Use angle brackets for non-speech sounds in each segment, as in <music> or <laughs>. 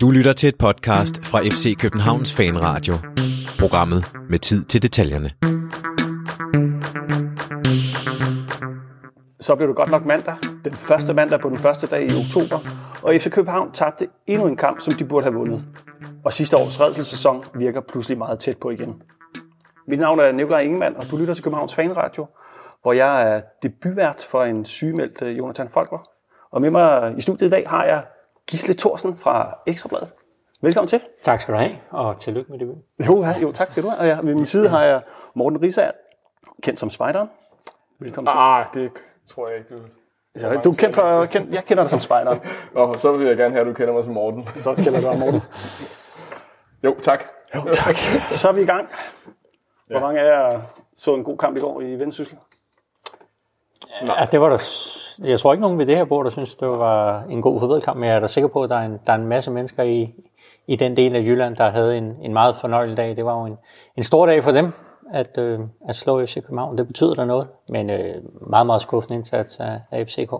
Du lytter til et podcast fra FC Københavns Fanradio. Programmet med tid til detaljerne. Så blev det godt nok mandag. Den første mandag på den første dag i oktober. Og FC København tabte endnu en kamp, som de burde have vundet. Og sidste års redselsæson virker pludselig meget tæt på igen. Mit navn er Nikolaj Ingemann, og du lytter til Københavns Fanradio, hvor jeg er debutvært for en sygemeldt øh, Jonathan Folker. Og med mig i studiet i dag har jeg Gisle Thorsen fra Ekstrabladet. Velkommen til. Tak skal du have, og tillykke med det. Jo, ja, jo tak skal du have. Og ja, ved min side har jeg Morten Risager, kendt som Spejderen. Velkommen til. Ah, det tror jeg ikke, du... Ja, du er kendt for, kendt, jeg kender dig som Spejderen. Nå, så vil jeg gerne have, at du kender mig som Morten. Så kender du Morten. Jo, tak. Jo, tak. Så er vi i gang. Hvor mange af jer så en god kamp i går i Vendsyssel? Ja, det var der, jeg tror ikke nogen ved det her bord, der synes, det var en god fodboldkamp, men jeg er da sikker på, at der er en, der er en masse mennesker i, i den del af Jylland, der havde en, en meget fornøjelig dag. Det var jo en, en stor dag for dem, at, øh, at slå FC København. Det betyder der noget, men øh, meget, meget skuffende indsats af, af FCK.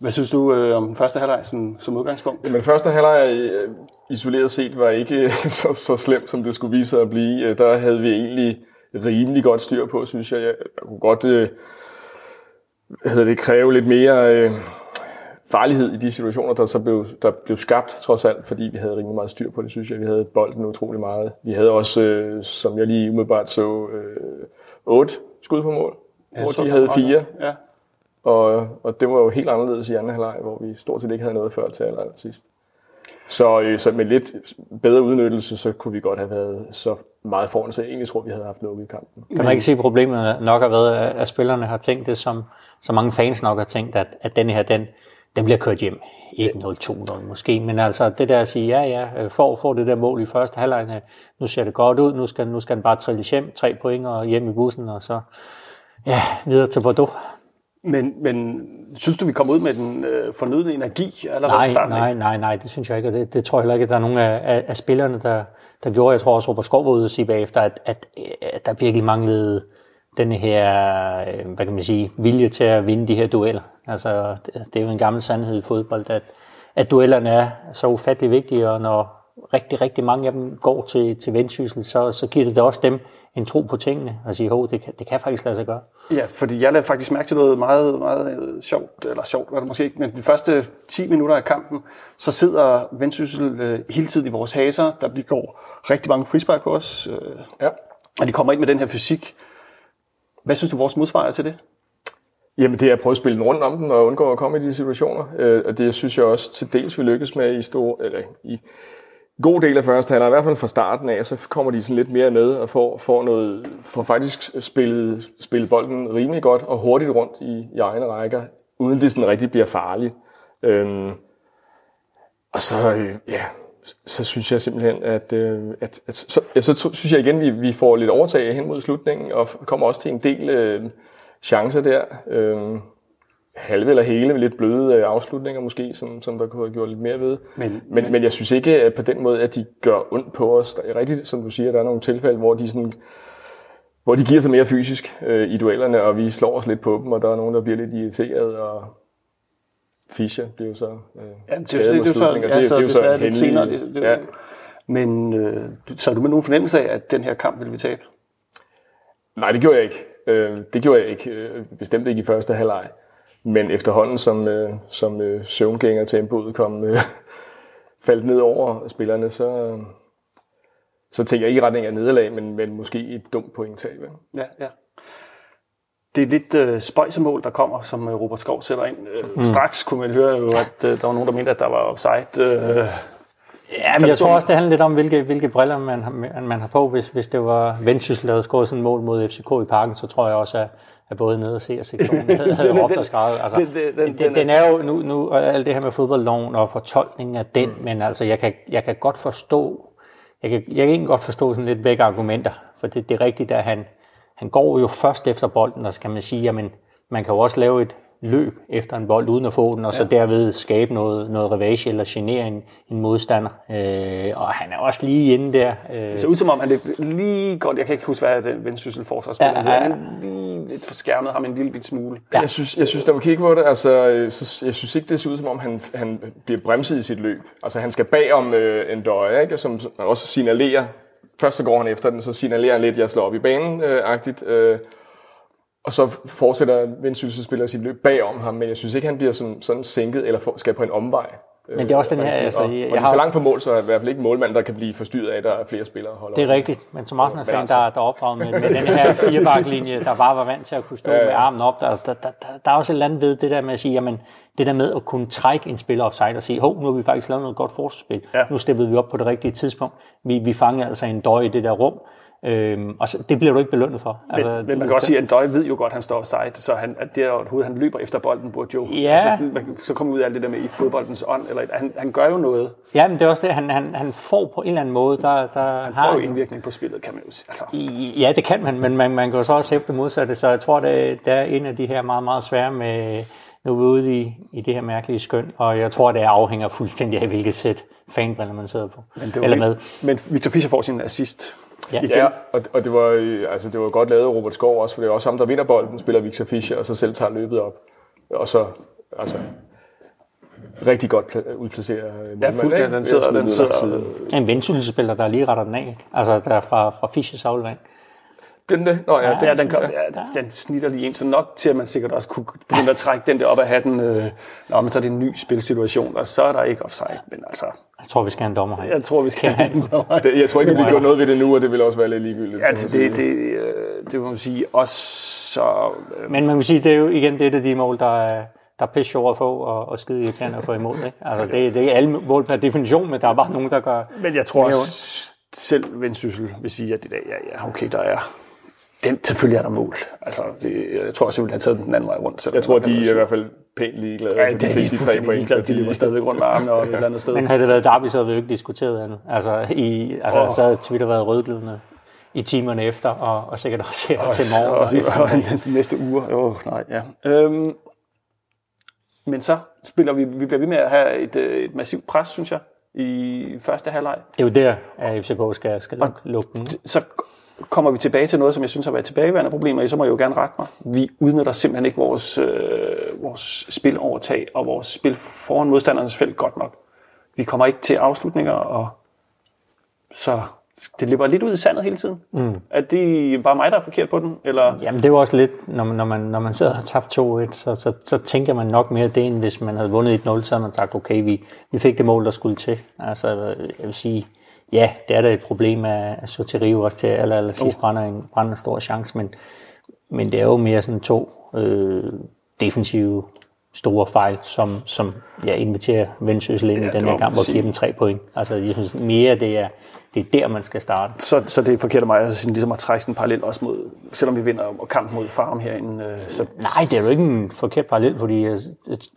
Hvad synes du øh, om første halvleg sådan, som udgangspunkt? Men første halvleg øh, isoleret set var ikke <laughs> så, så slemt, som det skulle vise sig at blive. Øh, Der havde vi egentlig rimelig godt styr på, synes jeg. Jeg, jeg kunne godt øh, hvad hedder det, kræve lidt mere øh, farlighed i de situationer, der så blev, der blev skabt, trods alt, fordi vi havde rimelig meget styr på det, synes jeg. Vi havde bolden utrolig meget. Vi havde også, øh, som jeg lige umiddelbart så, øh, otte skud på mål, ja, hvor de havde fire. Ja. Og, og det var jo helt anderledes i anden halvleg, hvor vi stort set ikke havde noget før til aller sidst. Så, øh, så med lidt bedre udnyttelse, så kunne vi godt have været så meget foran, så jeg egentlig tror, vi havde haft lukket kampen. Kan man ikke sige, at problemet nok har været, at spillerne har tænkt det, som så mange fans nok har tænkt, at, at den her, den, den bliver kørt hjem. 1-0, 2-0 måske. Men altså det der at sige, ja, ja, får, får det der mål i første halvleg, øh, nu ser det godt ud, nu skal, nu skal den bare trilles hjem, tre point og hjem i bussen, og så ja, videre til Bordeaux. Men, men synes du, vi kom ud med den øh, fornødne energi allerede Nej, starten? nej, nej, nej, det synes jeg ikke, og det, det tror jeg heller ikke, at der er nogen af, af, af spillerne, der, der gjorde. Jeg tror også, Robert Skov var ude og sige bagefter, at, at, at der virkelig manglede den her, øh, hvad kan man sige, vilje til at vinde de her dueller. Altså, det, det er jo en gammel sandhed i fodbold, at, at duellerne er så ufattelig vigtige, og når rigtig, rigtig mange af dem går til, til vendsyssel, så, så giver det da også dem en tro på tingene, og sige, hov, det kan, det kan faktisk lade sig gøre. Ja, fordi jeg lavede faktisk mærke til noget meget, meget øh, sjovt, eller sjovt var det måske ikke, men de første 10 minutter af kampen, så sidder Vendsyssel øh, hele tiden i vores haser, der bliver går rigtig mange frispark på os, øh, Ja. og de kommer ind med den her fysik. Hvad synes du, vores modsvar er til det? Jamen det er at prøve at spille den rundt om den og undgå at komme i de situationer. Øh, og det synes jeg også til dels vi lykkes med i stor, eller i god del af første halvleg, i hvert fald fra starten af, så kommer de sådan lidt mere med og får, får, noget, får faktisk spillet, spillet bolden rimelig godt og hurtigt rundt i, i egne rækker, uden det sådan rigtig bliver farligt. Øhm, og så, øh, ja, så synes jeg simpelthen, at, øh, at, at så, ja, så synes jeg igen, vi, vi får lidt overtag hen mod slutningen, og kommer også til en del øh, chancer der. Øh, halve eller hele lidt bløde øh, afslutninger måske, som, som der kunne have gjort lidt mere ved. Men- men, men jeg synes ikke at på den måde, at de gør ondt på os. Der er rigtigt, som du siger, der er nogle tilfælde, hvor de sådan hvor de giver sig mere fysisk øh, i duellerne, og vi slår os lidt på dem, og der er nogen, der bliver lidt irriteret, og Fischer bliver jo så øh, Ja, det, det, det, er jo så, ja, så det er jo så lidt senere. Det, det, ja. Men øh, så er du med nogen fornemmelse af, at den her kamp vil vi tabe? Nej, det gjorde jeg ikke. Øh, det gjorde jeg ikke. Øh, bestemt ikke i første halvleg. Men efterhånden, som, øh, som øh, søvngængertempoet kom øh, <laughs> faldt ned over spillerne, så, så tænker jeg ikke i retning af nederlag, men, men måske et dumt pointtab. Ja, ja. Det er lidt øh, spøjsemål, der kommer, som øh, Robert Skov sætter ind. Øh, mm. Straks kunne man høre jo, at øh, der var nogen, der mente, at der var offside. Øh, Ja, men jeg tror også, det handler lidt om, hvilke, hvilke briller man har, man har på. Hvis, hvis det var Vendsyssel, der havde scoret sådan et mål mod FCK i parken, så tror jeg også, at, at både nede og se og sektionen <laughs> havde, råbt og skrevet. Altså, den- den- den- den, er- jo nu, nu alt det her med fodboldloven og fortolkningen af den, mm. men altså, jeg kan, jeg kan godt forstå, jeg kan, jeg kan egentlig godt forstå sådan lidt begge argumenter, for det, det er rigtigt, at han, han går jo først efter bolden, og så kan man sige, jamen, man kan jo også lave et, løb efter en bold uden at få den, og så derved skabe noget, noget revage eller genere en, en modstander. Øh, og han er også lige inde der. Øh, Det ser ud som om, han lidt lige godt, jeg kan ikke huske, hvad den vendsyssel forsvarsspiller, Ja, ja, ja. ja. han lige lidt forskærmet ham en lille bit smule. Ja. Jeg synes, jeg synes, når man kigger på det, altså, øh, så, jeg synes ikke, det ser ud som om, han, han bliver bremset i sit løb. Altså, han skal bag om øh, en døje, ikke? Som, som også signalerer, først så går han efter den, så signalerer han lidt, jeg slår op i banen, øh, agtigt, øh, og så fortsætter Vendsyssel spiller sit løb bag om ham, men jeg synes ikke, han bliver sådan, sådan sænket, eller for, skal på en omvej. Men det er også den her, Øh, altså, og, jeg- og jeg har- så langt fra mål, så er i hvert fald ikke målmanden, der kan blive forstyrret af, at der er flere spillere. der Holder Det er rigtigt, men som Arsenal-fan, altså- der, der er opdraget med, med den her firebaklinje, der bare var vant til at kunne stå Ja, ja. med armen op, der, der, der, der, der er også et eller andet ved det der med at sige, jamen, det der med at kunne trække en spiller offside og sige, hov, nu har vi faktisk lavet noget godt forsvarsspil. Ja. Nu steppede vi op på det rigtige tidspunkt. Vi, vi fangede altså en døj i det der rum, øhm, og så, det bliver du ikke belønnet for. Men, altså, men man kan også sige, at Døj ved jo godt, at han står offside, så han, at det er overhovedet, han løber efter bolden, burde jo... Ja. Altså, man, så kommer ud af alt det der med i fodboldens ånd, eller han, han gør jo noget. Ja, men det er også det, han, han, han får på en eller anden måde, der, der Han har får jo indvirkning på spillet, kan man jo sige. Altså, Ja, det kan man, men man, man kan jo så også hæfte det modsatte, så jeg tror, det, det er en af de her meget, meget svære med, nu er vi ude i, i det her mærkelige skøn, og jeg tror, det afhænger fuldstændig af, hvilket sæt fanbriller man sidder på, men det var eller med. Men Victor Fischer får sin assist. Ja. Igen. Ja, og, og det, var, øh, altså, det var godt lavet af Robert Skov også, for det er også ham, der vinder bolden, spiller Victor Fischer, og så selv tager løbet op. Og så, altså, rigtig godt pla- udplacerer øh, fuldt, ja, ikke? den sidder- den sidder-. En vendsynsspiller, der lige retter den af, ikke? altså der er fra, fra Fischers aflevering. Bliver den det? Nå, ja, det, Ja, den, kom, ja. ja, den snitter lige ind, så nok til, at man sikkert også kunne begynde at trække den der op af hatten. Øh, nå, men så er det en ny spilsituation, og så er der ikke offside. Men altså, Jeg tror, vi skal have en dommer her. jeg tror, vi skal have en dommer. Det, jeg tror ikke, det bliver gjort noget ved det nu, og det vil også være lidt ligegyldigt. Altså, det, det, øh, det må man sige også så... Øh, Men man kan sige, det er jo igen det, er de mål, der er, der er pisse sjovt at få, og, og skide irriterende at få imod. Ikke? Altså, det, det er alle mål per definition, men der er bare nogen, der gør... men jeg tror også, selv Vendsyssel vil sige, at det der, ja, ja, okay, der er... Den, selvfølgelig er der mål. Altså, det, jeg tror også, jeg have taget den den anden vej rundt. jeg tror, de er i hvert fald pænt ligeglade. Ja, det er de de tre fuldstændig point, ligeglade. De løber stadigvæk rundt med armene og et eller andet sted. Men havde det været Derby, så havde vi jo ikke diskuteret andet. Altså, i, altså oh. så havde Twitter været rødglødende i timerne efter, og, og sikkert også her og, til morgen. og, Og og, de næste uger. Åh, oh, nej, ja. Øhm, men så spiller vi, vi bliver ved med at have et, øh, et massivt pres, synes jeg, i første halvleg. Det er jo der, at FCK skal, skal lukke, lukke den. Så kommer vi tilbage til noget, som jeg synes har været tilbageværende problemer i, så må jeg jo gerne rette mig. Vi udnytter simpelthen ikke vores, øh, vores spilovertag og vores spil foran modstandernes felt godt nok. Vi kommer ikke til afslutninger, og så det løber lidt ud i sandet hele tiden. Mm. Er det bare mig, der er forkert på den? Eller? Jamen det er jo også lidt, når man, når man, når man sidder og har tabt 2-1, så, så, så tænker man nok mere det, end hvis man havde vundet 1-0, så havde man sagt, okay, vi, vi fik det mål, der skulle til. Altså, jeg vil sige, ja, det er da et problem, at, Sotirio også til aller, aller sidst brænder en, brænder en stor chance, men, men det er jo mere sådan to øh, defensive store fejl, som, som ja, inviterer Vendsyssel ind Ja, i den her kamp og giver dem tre point. Altså, jeg synes mere, det er, det er der, man skal starte. Så, så det er forkert af mig at, sådan, ligesom at trække en parallel også mod, selvom vi vinder kampen mod Farm herinde. Øh, så, Nej, det er jo ikke en forkert parallel, fordi øh,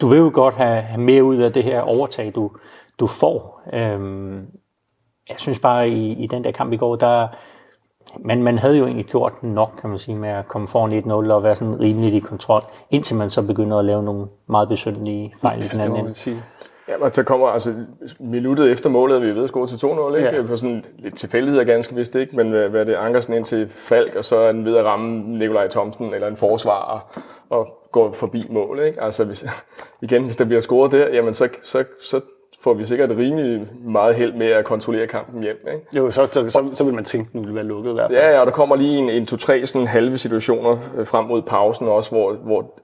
du vil jo godt have, have mere ud af det her overtag, du, du får. Øhm, jeg synes bare, i, i den der kamp i går, der, man, man havde jo egentlig gjort nok, kan man sige, med at komme foran 1-0 og være sådan rimeligt i kontrol, indtil man så begynder at lave nogle meget besynderlige fejl i den anden ende. sige. Ja, og så kommer altså minuttet efter målet, er vi ved at score til 2-0, ikke? Ja. På sådan lidt tilfældigheder ganske vist, ikke? Men hvad hvad er det, Ankersen ind til Falk, og så er den ved at ramme Nikolaj Thomsen eller en forsvarer og går forbi mål, ikke? Altså hvis, <laughs> igen, hvis der bliver scoret der, jamen så, så, så får vi sikkert rimelig meget held med at kontrollere kampen hjem, ikke? Jo, så, så, så, så vil man tænke, at den ville være lukket i hvert fald. Ja, ja, og der kommer lige en, en to-tre sådan halve situationer øh, frem mod pausen også, hvor, hvor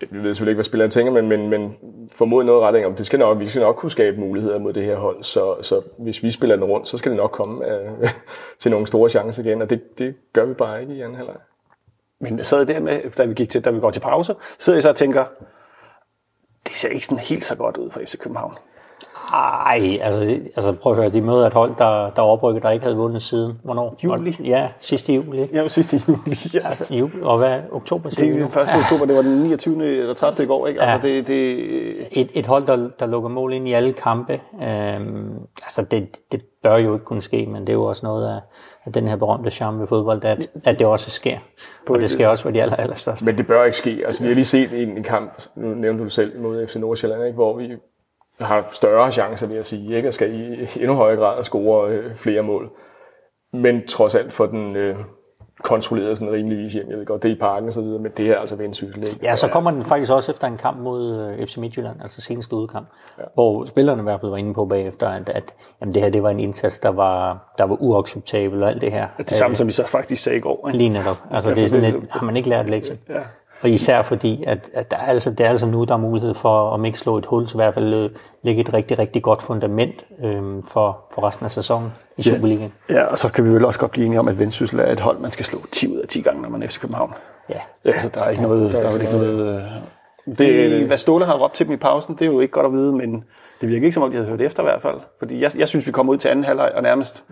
vi ved selvfølgelig ikke, hvad spilleren tænker, men, men, men formodentlig noget retning om, det skal nok, vi skal nok kunne skabe muligheder mod det her hold, så, så hvis vi spiller den rundt, så skal det nok komme øh, <laughs> til nogle store chancer igen, og det, det gør vi bare ikke i anden halvleg. Men sad der med, da vi, gik til, da vi går til pause, sidder jeg så og tænker, det ser ikke sådan helt så godt ud for FC København. Ej, altså, altså prøv at høre, de møder et hold, der, der oprykket, der ikke havde vundet siden. Hvornår? Juli. Ja, sidste juli. ikke? Ja, sidste juli. Ja. <laughs> Altså, juli, og hvad? Oktober? Det er den nu? 1. oktober, det var den 29. eller 30. i går, ikke? Altså, det, det, et, et hold, der, der lukker mål ind i alle kampe. Øhm, altså, det, det bør jo ikke kunne ske, men det er jo også noget af, af den her berømte charme ved fodbold, at, at det også sker. Og det sker også for de aller, allerstørste. Men det bør ikke ske. Altså, vi har lige set en, en kamp, nu nævnte du det selv, mod FC Nordsjælland, ikke? hvor vi har større chancer, vil jeg sige, ikke? og skal i endnu højere grad score øh, flere mål. Men trods alt for den øh, kontrollerede sådan rimeligvis hjem. Jeg ved godt, det er i parken og så videre, men det er altså vendsyssel, ikke? Ja, så kommer den faktisk også efter en kamp mod øh, FC Midtjylland, altså seneste udkamp, ja. hvor spillerne i hvert fald var inde på bagefter, at, at jamen, det her det var en indsats, der var, der var uacceptabel og alt det her. det samme, som vi så faktisk sagde i går. Ikke? Lige netop. Altså, det er sådan lidt, har man ikke lært lektion? Ja. Og især fordi, at, at der er altså, det er altså nu, der er mulighed for, om ikke slå et hul, så i hvert fald lægge et rigtig, rigtig godt fundament øhm, for, for resten af sæsonen i Superligaen. Ja, og så kan vi vel også godt blive enige om, at Vendsyssel er et hold, man skal slå 10 ud af 10 gange, når man er FC København. Ja. Altså, der er ikke noget... Der er vel ikke noget øh, det, hvad Ståle har råbt til dem i pausen, det er jo ikke godt at vide, men det virker ikke som om, de havde hørt efter i hvert fald. Fordi jeg, jeg synes, vi kommer ud til anden halvleg og nærmest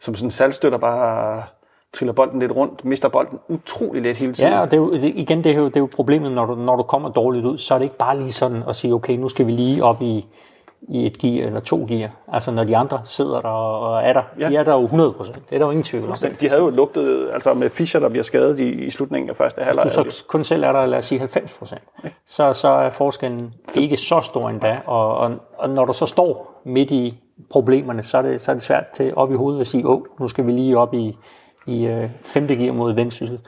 som sådan en salgstøtter bare triller bolden lidt rundt, mister bolden utrolig let hele tiden. Ja, og det er jo, igen, det er, jo, det er jo problemet, når du, når du kommer dårligt ud, så er det ikke bare lige sådan at sige, okay, nu skal vi lige op i, i et gear eller to gear. Altså når de andre sidder der og er der, ja. de er der jo 100 procent. Det er der jo ingen tvivl om. De havde jo lugtet, altså med Fischer, der bliver skadet i, i slutningen af første halvleg. Hvis du så kun selv er der, lad os sige 90 procent, så, så er forskellen ikke så stor endda. Og, og, og når du så står midt i problemerne, så er det, så er det svært til op i hovedet at sige, åh, nu skal vi lige op i, i øh, femte gear mod vendsyssel.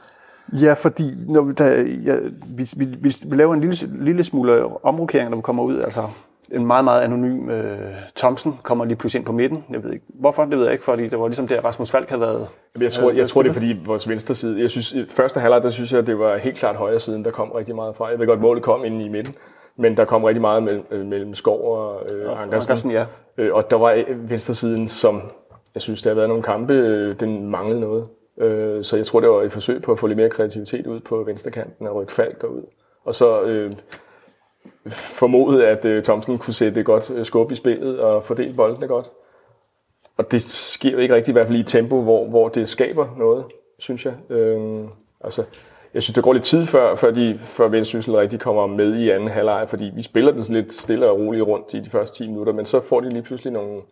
Ja, fordi når vi, der, ja, vi, vi, vi, vi laver en lille, lille smule omrokering, når vi kommer ud. Altså en meget, meget anonym øh, Thomsen kommer lige pludselig ind på midten. Jeg ved ikke, hvorfor, det ved jeg ikke, fordi det var ligesom der, Rasmus Falk havde været. Jeg tror, jeg tror det er fordi vores venstre side, jeg synes, første halvleg, der synes jeg, det var helt klart højre siden, der kom rigtig meget fra. Jeg ved godt, målet kom ind i midten, men der kom rigtig meget mellem, mellem Skov og øh, Ankersen. Ankersen, ja. Øh, og der var venstre siden, som jeg synes, der har været nogle kampe, øh, den manglede noget. Øh, så jeg tror, det var et forsøg på at få lidt mere kreativitet ud på venstrekanten og rykke Falk derud. Og så øh, formodet, at øh, Thomsen kunne sætte godt øh, skub i spillet og fordele boldene godt. Og det sker jo ikke rigtig, i hvert fald i et tempo, hvor, hvor det skaber noget, synes jeg. Øh, altså, jeg synes, det går lidt tid før, før, de, før Vendsyssel rigtig kommer med i anden halvleg, fordi vi spiller den sådan lidt stille og roligt rundt i de første 10 minutter, men så får de lige pludselig nogle,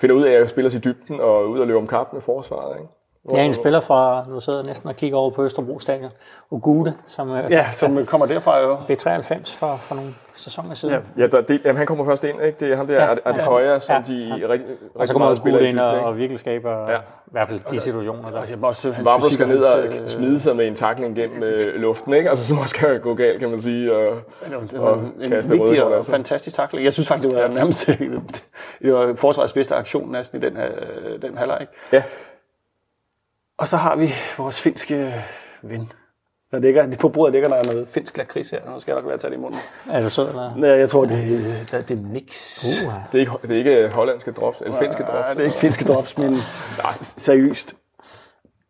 finder ud af at spille sig i dybden og ud og løbe om kamp med forsvaret. Ikke? Jeg er en spiller fra, nu sidder jeg næsten og kigger over på Østerbro Stadion, Ugude, som øh, Ja, som kommer derfra jo. B93 for, for nogle sæsoner siden. Ja. Ja, der, det, jamen, han kommer først ind, ikke? Det er ham der, ja, er det højre, som de ja. rigtig, rigtig Og så kommer Ugude ind og, og virkelig skaber ja. i hvert fald de situationer der. Altså, jeg må også, hans Vavro fysik skal og ned og øh, smide sig med en takling gennem øh, luften, ikke? Altså, som også kan gå galt, kan man sige. Og, Det var og en kaste vigtig røde kort, og altså. fantastisk takling. Jeg synes faktisk, det var nærmest <laughs> det var forsvarets bedste aktion næsten i den, her, den halvleg. ikke? Ja, Og så har vi vores finske ven. Der ligger, på bordet ligger der noget finsk lakrids her. Nu skal jeg nok være tage det i munden. Er det så, eller? Nej, jeg tror, det, det, det er mix. Uh, det er ikke, det er ikke hollandske drops, eller finske drops. Nej, det er ikke finske drops, men <laughs> seriøst.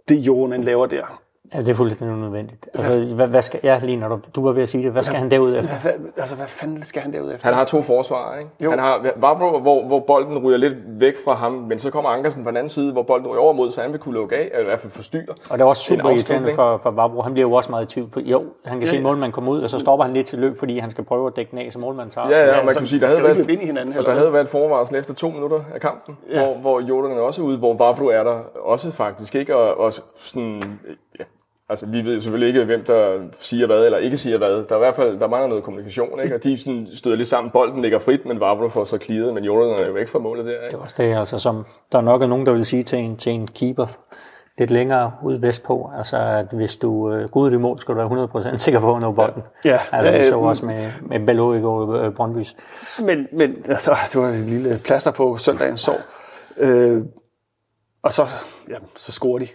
Det Jonen laver der. Ja, det er fuldstændig unødvendigt. Altså, hvad, hvad skal, ja, lige når du, du var ved at sige det, hvad skal han derud efter? Hvad, hvad, altså, hvad fanden skal han derud efter? Han har to forsvarer, ikke? Jo. Han har Vavro, hvor, hvor bolden ryger lidt væk fra ham, men så kommer Ankersen fra den anden side, hvor bolden ryger over mod, så han vil kunne lukke af, eller i hvert fald forstyrre. Og det er også super irriterende for, for Vabro. Han bliver jo også meget i tvivl. For, jo, han kan se, at målmanden kommer ud, og så stopper han lidt til løb, fordi han skal prøve at dække den af, så målmanden tager. Ja, ja, Ja, og man så kan sige, der skal havde, været, ind i hinanden og der havde været et forvarsel efter to minutter af kampen, ja. hvor, hvor Jordan er også ude, hvor Vavro er der også faktisk, ikke? Og, og sådan, ja, altså vi ved jo selvfølgelig ikke, hvem der siger hvad eller ikke siger hvad. Der er i hvert fald, der mangler noget kommunikation, ikke? Og de sådan støder lidt sammen, bolden ligger frit, men Vavro får så clearet, men Jordan er jo væk fra målet der, Det ikke? er også det, altså, som der er nok er nogen, der vil sige til en, til en keeper lidt længere ude vestpå, altså at hvis du øh, går ud i mål, skal du være 100% sikker på at nå bolden. Ja. Altså vi Ja, så øh, også med, med Bello i går øh, Brøndbys. Men, men altså, <laughs> det var et lille plaster på søndagens sår. Øh, og så, ja, så scorer de.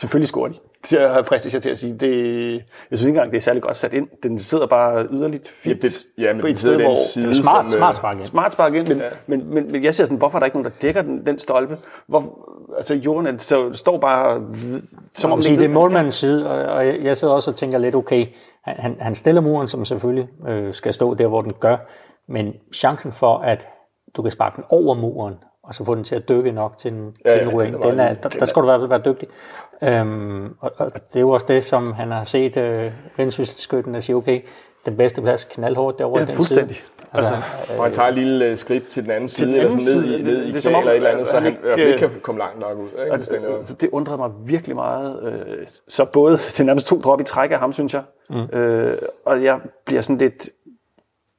Selvfølgelig scorer de. Det har jeg til at sige. Det, jeg synes ikke engang, det er særlig godt sat ind. Den sidder bare yderligt Ja, fint det, ja, men på den et sidder sted, hvor... side, Det er smart, som, smart øh, spark ind. Smart spark ind, men, ja. men, men, men jeg ser sådan, hvorfor er der ikke nogen, der dækker den, den stolpe? Hvor, altså, Jordan så står bare... Som om sige, det er målmandens side, og, og jeg sidder også og tænker lidt, okay, han, han, han stiller muren, som selvfølgelig øh, skal stå der, hvor den gør, men chancen for, at du kan sparke den over muren, og så få den til at dykke nok til den, Ja, til den ruin. den er Den er, der, der skal du i hvert fald være dygtig. Øhm, og, og, det er jo også det, som han har set øh, vendskytten, der siger, okay, den bedste plads knaldhårdt derovre Ja, den fuldstændig. side. Altså, Og han tager et lille øh, skridt til den anden side, den eller anden sådan ned side, i, det- ned det i om, eller et eller andet, så han han i hvert fald ikke- ikke kan komme langt nok ud. Ikke? Er- Så det undrede mig virkelig meget. øh, Så både det er nærmest to drop i træk af ham, synes jeg. Mm. Øh, og jeg bliver sådan lidt...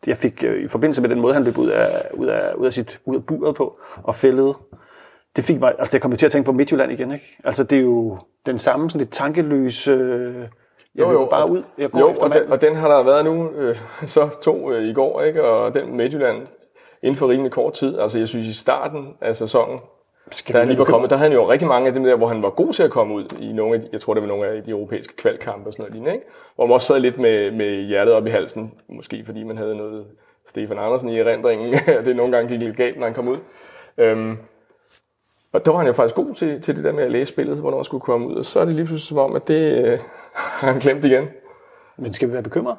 Jeg fik øh, i forbindelse med den måde, han løb ud af, ud af, ud af, sit, ud af buret på og fældede, det fik mig, altså det kom til at tænke på Midtjylland igen, ikke? Altså det er jo den samme sådan lidt tankeløs, øh, jeg jo, jo, bare og- ud, jeg går jo, efter og den, og den har der været nu, øh, <laughs> så to øh, i går, ikke? og den Midtjylland inden for rimelig kort tid. Altså jeg synes i starten af sæsonen, Skal vi han lige var kommet, der havde han jo rigtig mange af dem der, hvor han var god til at komme ud i nogle af de, jeg tror det var nogle af de europæiske kvalkampe og sådan noget lignende, ikke? Hvor man også sad lidt med, med hjertet op i halsen, måske fordi man havde noget Stefan Andersen i erindringen, <laughs> det nogle gange gik lidt galt, når han kom ud. Øhm, og der var han jo faktisk god til, til det der med at læse spillet, hvornår han skulle komme ud, og så er det lige pludselig som om, at det øh, <laughs> har han glemt igen. Men skal vi være bekymrede,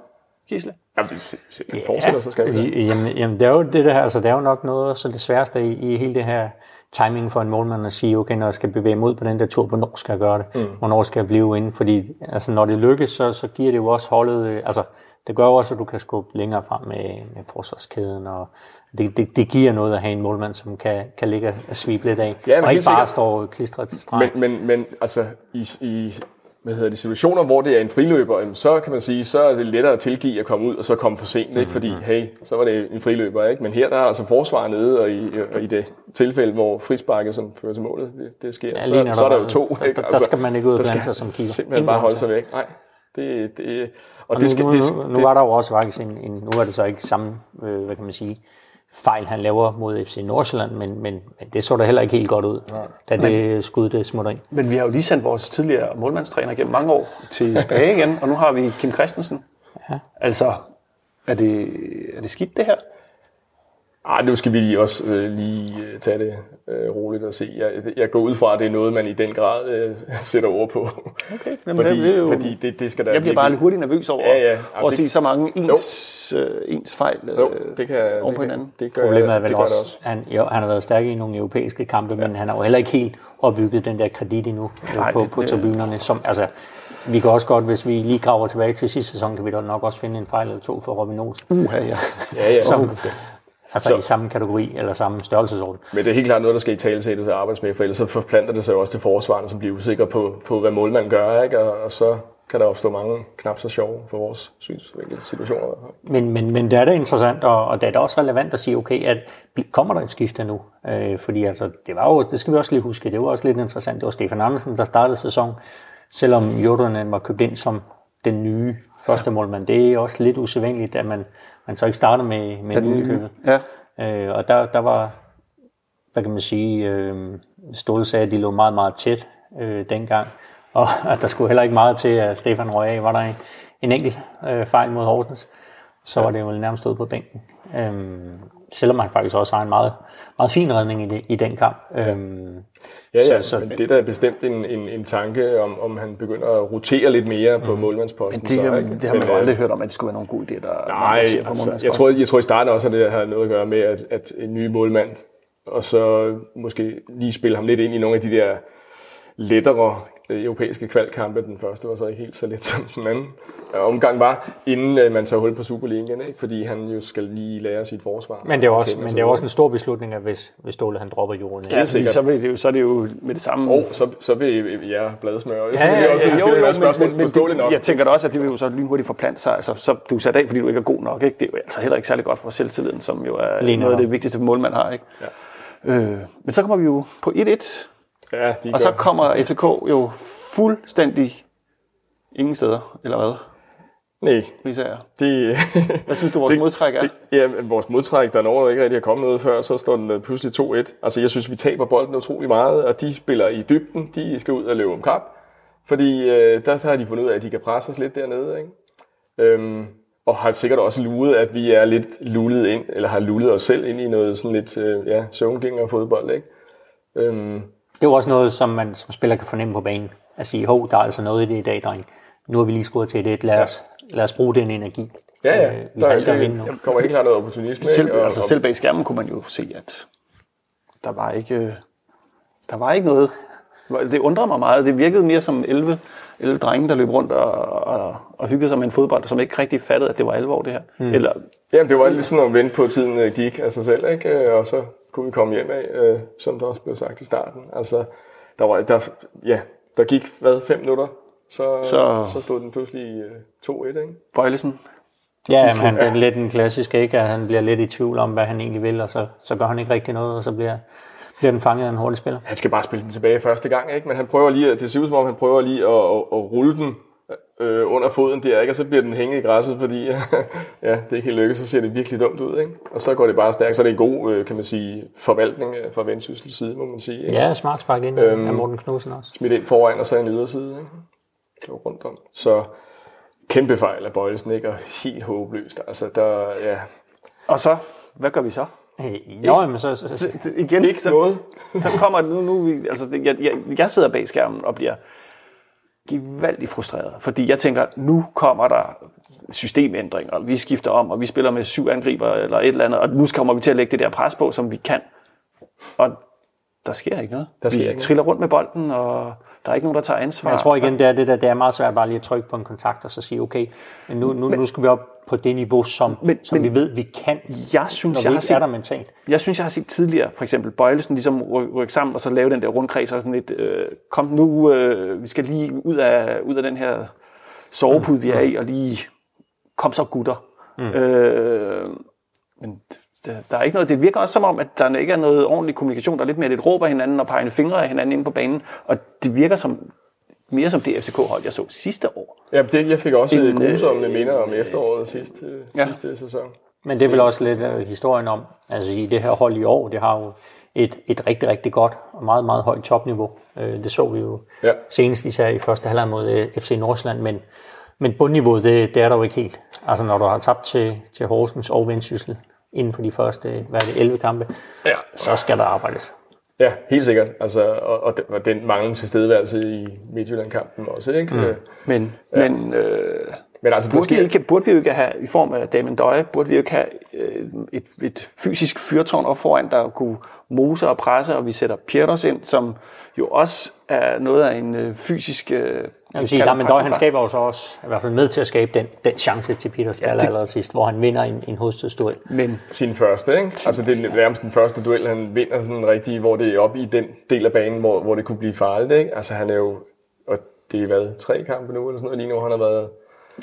Gisle? Jamen, hvis han fortsætter, så skal vi det. Jamen, jamen, det er jo det der, altså, det er jo nok noget, så det sværeste i, i hele det her timing for en målmand at sige, okay, når jeg skal bevæge mig ud på den der tur, hvornår skal jeg gøre det? Mm. Hvornår skal jeg blive inde? Fordi altså, når det lykkes, så, så giver det jo også holdet, øh, altså det gør jo også, at du kan skubbe længere frem med, med forsvarskæden, og det, det, det giver noget at have en målmand, som kan, kan ligge og svibe lidt af, Ja, men og ikke bare sikkert. står klistret til streg. Men, men, men altså, i, i hvad hedder det, situationer, hvor det er en friløber, så kan man sige, så er det lettere at tilgive at komme ud og så komme for sent, ikke? fordi hey, så var det en friløber. Ikke? Men her der er altså forsvar nede, og i, og i det tilfælde, hvor frisparket som fører til målet, det, det sker, Ja, så, når så er der der jo var- to. der- ikke? Altså, der- der skal man ikke ud og der sig som keeper. Simpelthen bare holde sig væk. Nej, det, det, og, Og det nu, skal, nu, det, nu, det, var der jo også faktisk en, en, nu er det så ikke samme, øh, hvad kan man sige, fejl han laver mod FC Nordsjælland, men, men, men det så da heller ikke helt godt ud, da det skud det smutter ind. Men vi har jo lige sendt vores tidligere målmandstræner gennem mange år tilbage igen, og nu har vi Kim Christensen. Ja. Altså, er det, er det skidt det her? Ej, nu skal vi lige også øh, lige øh, tage det øh, roligt og se. Jeg, jeg går ud fra, at det er noget, man i den grad øh, <laughs> sætter ord på. Okay, jamen, fordi, det er jo, fordi det, det skal der jeg bliver bare lidt hurtigt nervøs over Ja, ja. at Jamen, se så mange ens, øh, ens fejl øh, Jo, det kan, oven det på kan, hinanden. det gør, Problemet er det vel gør også, det også. Han, jo, han har været stærk i nogle europæiske kampe, ja. men han har jo heller ikke helt opbygget den der kredit endnu Nej, Nej, på, det- på det- tribunerne. Som, altså, vi kan også godt, hvis vi lige graver tilbage til sidste sæson, kan vi da nok også finde en fejl eller to for Robin Olsen. Uha, ja. Ja, ja. Som- Som, Altså Så- i samme kategori eller samme størrelsesorden. men det er helt klart noget, der skal i tale sættes og arbejdes med, for ellers så forplanter det sig jo også til forsvarerne, som bliver usikre på, på hvad målmanden gør, ikke? Og, og så kan der opstå mange knap så sjove for vores synsvinkel situationer. Men, men, men det er da interessant, og, og det er da også relevant at sige, okay, at kommer der et skifte nu? Øh, fordi altså, det var jo, det skal vi også lige huske, det var også lidt interessant. Det var Stefan Andersen, der startede sæson, selvom Jordanen var købt ind som den nye første målmand. Det er også lidt usædvanligt, at man, man så ikke starter med, med nye købet. Ja. Øh, og der, der var, hvad kan man sige, øh, Ståle sagde, at de lå meget, meget tæt øh, dengang. Og <laughs> at der skulle heller ikke meget til, at Stefan røg af. Var der en, en enkelt øh, fejl mod Horsens, så var det jo nærmest stået på bænken. Øhm, selvom han faktisk også har en meget, meget fin redning i, det, i den kamp. Øhm, Ja, ja, Så- så- men det er da bestemt en, en, en tanke, om, om han begynder at rotere lidt mere på målmandsposten. Det, så, ikke? det har man Men, jo øh, aldrig hørt om, at det skulle være nogen god idé, der Nej, på altså, målmandsposten. jeg, tror, jeg tror i starten også, at det har noget at gøre med, at, at en ny målmand, og så måske lige spille ham lidt ind i nogle af de der lettere europæiske kvalkampe. Den første var så ikke helt så let som den anden øh, omgang var, inden øh, man tager hul på Superligaen, ikke? fordi han jo skal lige lære sit forsvar. men det er også, men det er også en stor beslutning, at hvis, hvis Ståle han dropper jorden. Ja, sikkert. så, vil det jo, så er det jo med det samme... Og så, så vil jeg bladsmøre. Ja, så Ja, vil jeg ja, også ja, stille jo, spørgsmål men, men forståeligt nok. jeg tænker da også, at det vil jo så lynhurtigt forplante sig. Altså, så du er sat af, fordi du ikke er god nok. Ikke? Det er jo altså heller ikke særlig godt for selvtilliden, som jo er Lige noget af det vigtigste målmand har. Ikke? Ja. Øh, men så kommer vi jo på 1-1, Ja, de og så kommer FCK jo fuldstændig ingen steder, eller hvad? Nej, Risager. det, Hvad synes du, vores <laughs> modtræk er? det, ja, men vores modtræk, der når ikke rigtig er kommet noget før, så står den øh, pludselig 2-1. Altså, jeg synes, vi taber bolden utrolig meget, og de spiller i dybden. De skal ud og løbe om kap, fordi øh, der har de fundet ud af, at de kan presse os lidt dernede. Ikke? Øhm, og har sikkert også luret, at vi er lidt lullet ind, eller har lullet os selv ind i noget sådan lidt øh, ja, søvngænger fodbold. Ikke? Øhm, Det er jo også noget, som man som spiller kan fornemme på banen. At sige, hov, der er altså noget i det i dag, dreng. Nu har vi lige skudt til det. Lad os lad os bruge den energi. Ja, ja. Øh, vi Der, det, vinde nu. der kommer helt klart noget opportunisme. Selv, ikke? Og- altså, og- selv bag skærmen kunne man jo se, at der var ikke, der var ikke noget. Det undrede mig meget. Det virkede mere som 11, 11 drenge, der løb rundt og, og, og hyggede sig med en fodbold, som ikke rigtig fattede, at det var alvor, det her. Mm. Eller, Jamen, det var lidt sådan at vente på, at tiden øh, gik af sig selv, ikke? Øh, og så kunne vi komme hjem af, øh, som der også blev sagt i starten. Altså, der var, der, ja, der gik, hvad, fem minutter, så, Så- så, stod den pludselig øh, 2-1, ikke? Bøjlesen, Ja, men han, det er lidt en klassisk, ikke? At han bliver lidt i tvivl om, hvad han egentlig vil, og så, så gør han ikke rigtig noget, og så bliver, bliver den fanget af en hurtig spiller. Han skal bare spille den tilbage første gang, ikke? Men han prøver lige, at- det ser ud som om, han prøver lige at, at, at rulle den øh, under foden der, ikke? Og så bliver den hængende i græsset, fordi <laughs> ja, det er ikke helt lykkes, så ser det virkelig dumt ud, ikke? Og så går det bare stærkt, så er det en god, øh, kan man sige, forvaltning øh, fra Vendsyssels side, må man sige. Ikke? Ja, smart spark ind Øhm. af Morten Knudsen også. smidt ind foran, og så en yderside. Ikke? Det var rundt om. Så kæmpe fejl af Bøjelsen, ikke? Og helt håbløst. Altså, der, ja, og så, hvad gør vi så? Hey, Nå, men så, så, så, Det- Igen, ikke så, noget. så kommer det nu, nu vi- altså, jeg, jeg, jeg sidder bag skærmen og bliver gevaldigt frustreret, fordi jeg tænker, nu kommer der systemændringer, og vi skifter om, og vi spiller med syv angriber eller et eller andet, og nu kommer vi til at lægge det der pres på, som vi kan. Og der sker ikke noget. Der sker vi ikke noget. triller rundt med bolden, og der er ikke nogen, der tager ansvar. jeg tror igen, det er, det, der, det er meget svært bare lige at trykke på en kontakt, og så sige, okay, men nu, nu, nu skal vi op på det niveau, som, Men- som men- vi ved, vi kan, jeg synes, når jeg vi har set, er der mentalt. Jeg synes, jeg har set tidligere, for eksempel Bøjlesen ligesom ry- rykke sammen, og så lave den der rundkreds, og sådan lidt, øh, kom nu, øh, vi skal lige ud af, ud af den her sovepude, vi er i, og lige, kom så gutter. Mm. Øh, men der, der er ikke noget, det virker også som om, at der ikke er noget ordentlig kommunikation, der er lidt mere lidt råber hinanden og pegende fingre af hinanden inde på banen, og det virker som, mere som det FCK-hold, jeg så sidste år. ja, det, jeg fik også En, grusomme øh, minder om efteråret sidste, ja. ja. sidste sæson. Men det er vel også lidt uh, historien om, altså i det her hold i år, det har jo et, et rigtig, rigtig godt og meget, meget højt topniveau. Uh, det så vi jo Ja. senest især i første halvleg mod uh, FC Nordsjælland, men, men bundniveauet, det, det er der jo ikke helt. Altså når du har tabt til, til Horsens og Vendsyssel inden for de første, hvad er det, 11 kampe, Ja. så skal der arbejdes. Ja, helt sikkert. Altså, og, og, den, og den manglende tilstedeværelse i Midtjylland-kampen også, ikke? Mm. Men, ja. men øh, Men altså, Burde vi, sker, ikke, burde vi jo ikke have, i form af Damien Døje, burde vi jo ikke have øh, et, et fysisk fyrtårn op foran, der kunne mose og presse, og vi sætter Pieters ind, som jo også er noget af en øh, fysisk... Øh, Jeg vil sige, Damien Døj, han skaber jo så også, i hvert fald med til at skabe den, den chance til Peters ja, det- allerede sidst, hvor han vinder en, en hovedstødsduel. Men sin første, ikke? Altså, det er nærmest den første duel, han vinder sådan rigtig, hvor det er oppe i den del af banen, hvor, hvor det kunne blive farligt, ikke? Altså, han er jo, og det har været tre kampe nu, eller sådan noget lige nu, han har været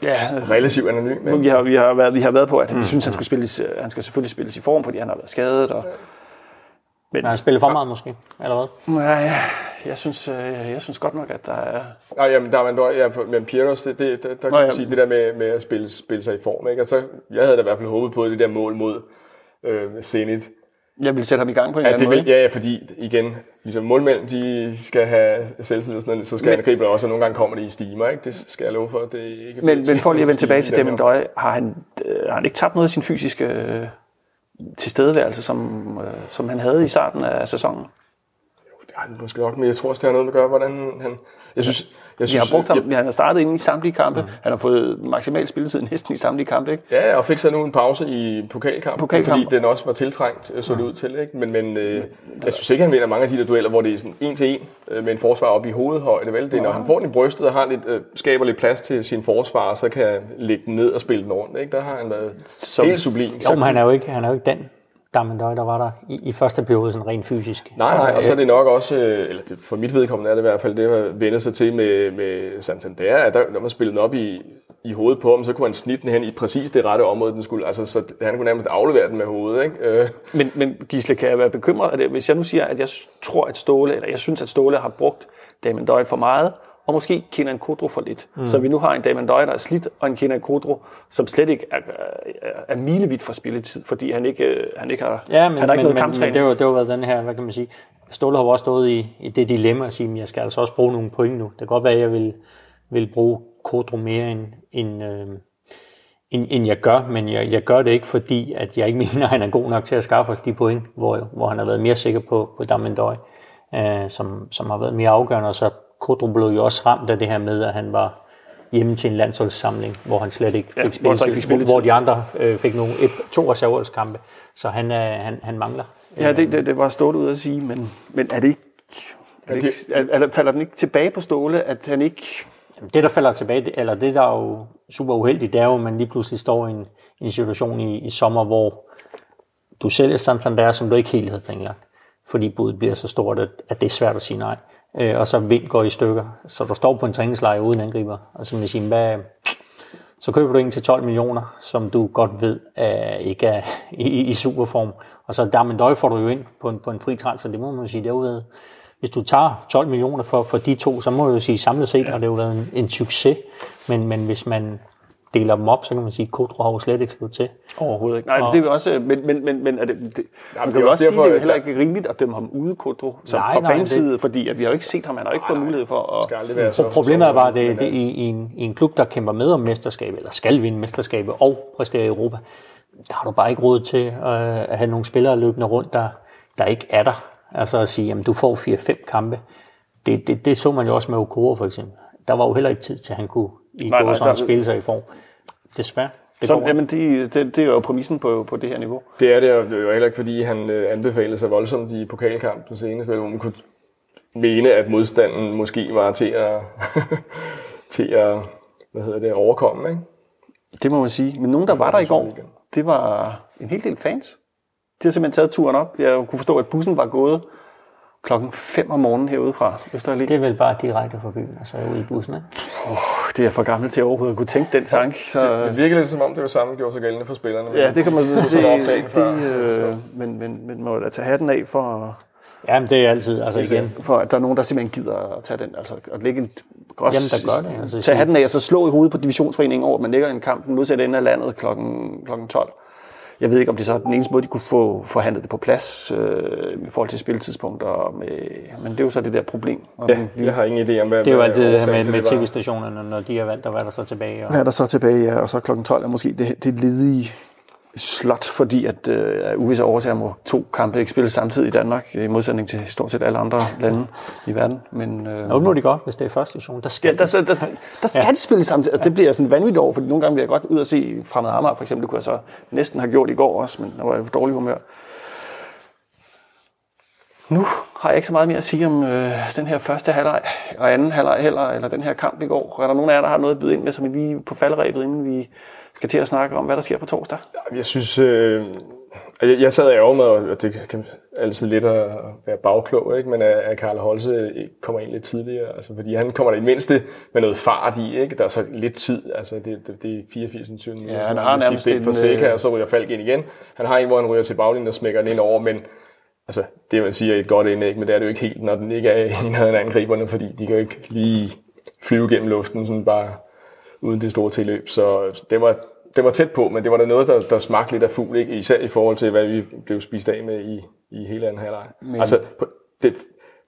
ja, relativt anonym, Men ikke? vi har, vi har, været, vi har været på, at vi synes, han skulle spilles, øh, han skal selvfølgelig spilles i form, fordi han har været skadet. Og, Men han spiller for meget måske, eller hvad? nej, jeg synes, øh, jeg synes godt nok, at der er... Nej, jamen, der er man dog, ja, men Pietos, det, det, der, der kan Nå, man ja. sige det der med, med at spille, spille sig i form, ikke? Altså, jeg havde da i hvert fald håbet på det der mål mod øh, Zenit. Jeg vil sætte ham i gang på en Ja, eller det anden vil, måde. ja, ja, fordi igen, ligesom målmænd, de skal have selvtillid, og sådan noget, så skal Men- angriber også, og nogle gange kommer det i stimer, ikke? Det skal jeg love for, det ikke Men, men for lige at vende tilbage til dem Damien Døje, har han, øh, har han ikke tabt noget af sin fysiske øh, tilstedeværelse, som, øh, som han havde i starten af sæsonen? Han måske nok, men jeg tror også, det har noget med at gøre, hvordan han... Jeg synes, jeg Vi synes, har brugt ham, Jeg, han har startet inde i samtlige kampe. Mm. Han har fået maksimal spilletid næsten i samtlige kampe. Ikke? ja, og fik så nu en pause i pokalkampen, Pokalkamp. fordi den også var tiltrængt, øh, så det ud til. Ikke? Men, men øh, jeg synes ikke, han vinder mange af de der dueller, hvor det er sådan en til en øh, med en forsvar op i hovedhøjde. Vel? Det er, når han får den i brystet og har lidt, øh, skaber lidt plads til sin forsvar, så kan han lægge den ned og spille den rundt. Ikke? Der har han været Som- helt sublim. Jo, men han er jo ikke, han er jo ikke den Damien Døj, der var der i, i første periode sådan rent fysisk. Nej, nej, og så er det nok også, øh, eller det, for mit vedkommende er det i hvert fald, det har vendt sig til med, med Santander, at der, når man spillede den op i, i hovedet på ham, så kunne han snitte den hen i præcis det rette område, den skulle, altså så han kunne nærmest aflevere den med hovedet, ikke? Øh, Men, men Gisle, kan jeg være bekymret? At det, hvis jeg nu siger, at jeg tror, at Ståle, eller jeg synes, at Ståle har brugt Damien Døje for meget, og måske Kenan Kodro for lidt. Mm. Så vi nu har en Damien Døje, der er slidt, og en Kenan Kodro, som slet ikke er, er, er milevidt fra spilletid, fordi han ikke, øh, han ikke har, Ja, men, han har ikke men, noget men, men kamptræning. det, jo- det jo været den her, hvad kan man sige, Ståle har også stået i, i det dilemma at sige, at jeg skal altså også bruge nogle point nu. Det kan godt være, at jeg vil, vil bruge Kodro mere end, end, øh, end, end jeg gør, men jeg, jeg gør det ikke, fordi at jeg ikke <laughs> mener, at han er god nok til at skaffe os de point, hvor, hvor han har været mere sikker på, på Damien Døj, øh, som, som har været mere afgørende, og så Kodro blev jo også ramt af det her med, at han var hjemme til en landsholdssamling, hvor han slet ikke fik Ja, ja, hvor spilletid, fik spilletid. hvor de andre øh, fik nogle, et, to reserveholdskampe. Så han, øh, han, han mangler. Ja, det, det, det var Ståle ud at sige, men, men er det ikke... Er det ikke, er, er, falder den ikke tilbage på Ståle, at han ikke... Det, der falder tilbage, det- eller det, der er jo super uheldigt, det er jo, at man lige pludselig står i en, i en situation i, i sommer, hvor du sælger Santander, som du ikke helt havde planlagt, fordi budet bliver så stort, at, at det er svært at sige nej. Øh, og så vind går i stykker, så du står på en træningslejr uden angriber. Og så, vil sige, hvad, så køber du en til 12 millioner, som du godt ved er, ikke er i, i, i superform. Og så der men døj får du jo ind på en, på en fri transfer, det må man jo sige, det er jo været, hvis du tager 12 millioner for, for de to, så må du jo sige, samlet set har det jo været en, en succes. Men, men hvis man deler dem op, så kan man sige, at Kodro har jo slet ikke slået til. Overhovedet ikke. Nej, det er jo også... Men, men, men, men er det, det, man det kan er jo også også sige, derfor, det er heller ikke rimeligt at dømme ham ude, Kodro, som Nej, fra nej, fans det- side, fordi at vi har jo ikke set ham, han har ikke fået mulighed for at... skal være så... Problemet er bare, at det, det, i, i, en, i en klub, der kæmper med om mesterskab, eller skal vinde mesterskabet og præstere i Europa, der har du bare ikke råd til øh, at have nogle spillere løbende rundt, der, der ikke er der. Altså at sige, jamen du får 4-5 kampe. Det, det, det så man jo også med Okoro for eksempel. Der var jo heller ikke tid til, at han kunne i Nej, nej, sådan der- spille sig i form. Desværre. Det Så, jamen, det, det, det er jo præmissen på, på det her niveau. Det er det, og det er jo heller ikke, fordi han øh, anbefalede sig voldsomt i pokalkampen senest, hvor man kunne mene, at modstanden måske var til at, <laughs> til at hvad hedder det, overkomme. Ikke? Det må man sige. Men nogen, der var der i går, Superligaen. det var en hel del fans. De har simpelthen taget turen op. Jeg kunne forstå, at bussen var gået klokken 5 om morgenen herude fra Østerallé. det er vel bare direkte fra byen, og så er jeg ude i bussen. Ikke? Det er jeg for gammel til overhovedet at kunne tænke den tanke. Så, Det virker lidt som om, det var samme gjorde sig gældende for spillerne. ja, det kan man det, sådan op dagen det, før. øh, men, men, men må da tage hatten af for, Jamen det er altid, altså igen, for, at der er nogen, der simpelthen gider at tage den. Altså at lægge en, også Jamen, der gør det. Altså, tage hatten af og så slå i hovedet på divisionsforeningen over, at man ligger i en kamp den modsatte ende af landet klokken, klokken 12. Jeg ved ikke, om det så er den eneste måde, de kunne få forhandlet det på plads øh, i forhold til spilletidspunkter. og Med, men det er jo så det der problem. Og Ja, jeg har ingen idé om, hvad det er jo hvad altid det her med, med tv-stationerne, når de har valgt at være der så tilbage. Og, Hvad er der så tilbage? Ja, og så klokken 12 er måske det, det ledige slot, fordi at øh, af uvisse årsager må to kampe ikke spilles samtidig i Danmark, i modsætning til stort set alle andre lande i verden. Men, øh, Nå, det må de godt, hvis det er første division. Der skal Ja, der, der, der, der skal ja. de spille samtidig, og det bliver sådan vanvittigt over, fordi nogle gange vil jeg godt ud og se Fremad Amager, for eksempel, det kunne jeg så næsten have gjort i går også, men der var jeg på dårlig humør. Nu har jeg ikke så meget mere at sige om øh, den her første halvleg og anden halvleg heller, eller den her kamp i går. Er der nogen af jer, der har noget at byde ind med, som I lige på falderæbet, inden vi skal til at snakke om, hvad der sker på torsdag? Jeg synes, øh, jeg, jeg sad og mig, og det kan altid lidt at være bagklog, ikke? men at, at Karl Holse ikke kommer ind lidt tidligere, altså, fordi han kommer det mindste med noget fart i, ikke? der er så lidt tid, altså det, det, det er 84 20 minutter, han så har nærmest ind for en, Seca, øh, og så ryger Falk ind igen. Han har en, hvor han ryger til baglinjen og smækker den ind over, men altså, det man siger er et godt indlæg, men det er det jo ikke helt, når den ikke er nærheden af angriberne, fordi de kan jo ikke lige flyve gennem luften, sådan bare uden det store tilløb. Så det var, det var tæt på, men det var da noget, der, der smagte lidt af fugl, ikke? især i forhold til, hvad vi blev spist af med i, i hele anden halvleg. Men... Altså, det,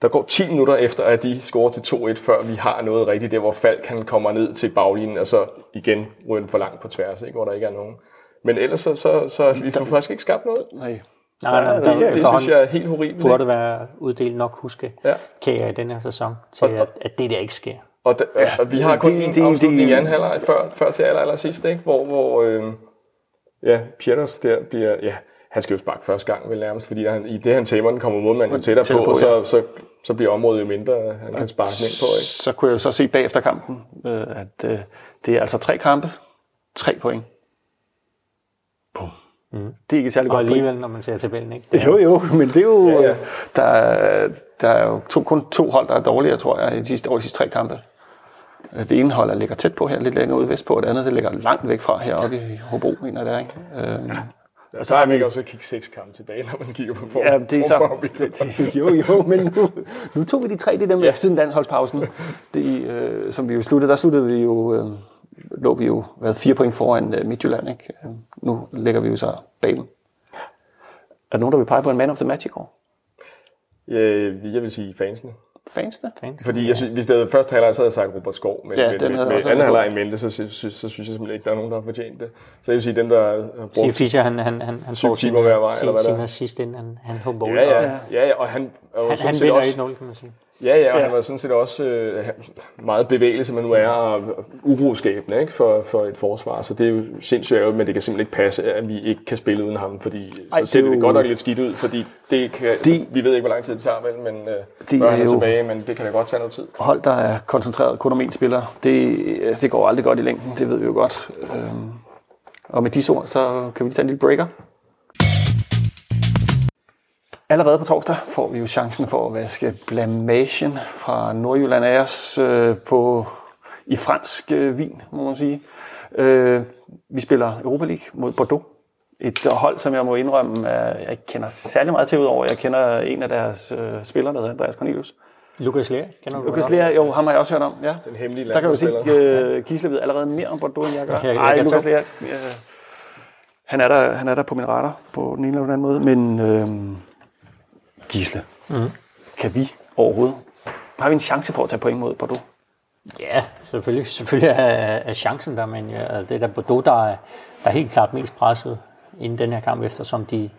der går 10 minutter efter, at de scorer til 2-1, før vi har noget rigtigt, der hvor Falk han kommer ned til baglinjen, og så igen ryger den for langt på tværs, ikke? hvor der ikke er nogen. Men ellers så, så, så vi får faktisk ikke skabt noget. Nej. Nej, nej, Det, det, det synes jeg er helt horribelt. burde være uddelt nok huske Ja. kager i den her sæson, til Og- at, at det der ikke sker. Og, da, ja, og vi har kun det- en det- afslutning det- i anden halvleg før, før til aller, aller sidst, ikke? hvor, hvor øh, ja, Pieters der bliver, ja, han skal jo sparke første gang vel nærmest, fordi han, i det han tæmmer, den kommer modmanden jo tættere, Tættere på, på, på ja. så, så, så bliver området jo mindre, han kan sparke den ind på. Ikke? Så kunne jeg jo så se bagefter kampen, øh, at øh, det er altså tre kampe, tre point. Mm. Det er ikke særlig Og godt alligevel, når man ser tabellen, ikke? Det er Jo, jo, men det er jo... Ja, Ja, ja. ja. Der, er- der er jo to, kun to hold, der er dårligere, tror jeg, i de sidste, over de sidste tre kampe. Det ene hold er ligger tæt på her, lidt længere ude vestpå, og det andet det ligger langt væk fra heroppe i Hobro, mener jeg det er, ikke? Øhm, Og så har man ikke også at kigge seks kampe tilbage, når man kigger på form. ja, det er så... Det, <laughs> det, jo, jo, men nu, nu tog vi de tre, det er dem ja. siden landsholdspausen, det, øh, som vi jo sluttede. Der sluttede vi jo, øh, lå vi jo hvad, fire point foran øh, Midtjylland, ikke? Øh, Nu ligger vi jo så bag dem. Er der nogen, der vil pege på en man of the match i går? Øh, jeg vil sige fansene. Fansene? fans. Fordi jeg synes, hvis det havde første halvleg, så havde jeg sagt Robert Skov, men, Ja, med, med også anden halvleg i mente, så, så, så, så, synes jeg simpelthen ikke, der er nogen, der har fortjent det. Så jeg vil sige, dem, der har Siger brugt Fischer, han, han, han, han får timer hver vej, eller sin, hvad sin assist, inden han, han hopper ud. Ja, og ja, ja, ja, og han er jo Han, han vinder også, 1-0, kan man sige. Ja, ja, og han var sådan set også øh, meget bevægelig, som man nu er, og uroskabende ikke, for, for et forsvar. Så det er jo sindssygt ærgerligt, men det kan simpelthen ikke passe, at vi ikke kan spille uden ham, fordi Ej, så ser det er det godt nok lidt skidt ud, fordi det kan, De- vi ved ikke, hvor lang tid det tager, vel, men øh, De er han er jo- tilbage, men det kan da godt tage noget tid. hold, der er koncentreret kun om én spiller, det, det går aldrig godt i længden, det ved vi jo godt. Øhm, og med disse ord, så kan vi tage en lille breaker. Allerede på torsdag får vi jo chancen for at vaske blamagen fra Nordjylland af os øh, på, i fransk øh, vin, må man sige. Øh, vi spiller Europa League mod Bordeaux. Et hold, som jeg må indrømme, er, jeg ikke kender særlig meget til udover. Jeg kender en af deres øh, spillere, der hedder Andreas Cornelius. Lukas Lea, kender du Lukas? Lea, jo, ham har jeg også hørt om. Ja. Den hemmelige Der kan du sige, uh, Gisle ved allerede mere om Bordeaux, end jeg gør. <laughs> Jeg- jeg Nej, Lukas. Lea, uh, han, er der, han er der på min radar på den ene eller den anden måde. Men uh, Gisle, mm. kan vi overhovedet, har vi en chance for at tage point mod Bordeaux? Ja, selvfølgelig, selvfølgelig er, er chancen der, men ja, det er der Bordeaux, der er, der er helt klart mest presset inden den her kamp, eftersom de,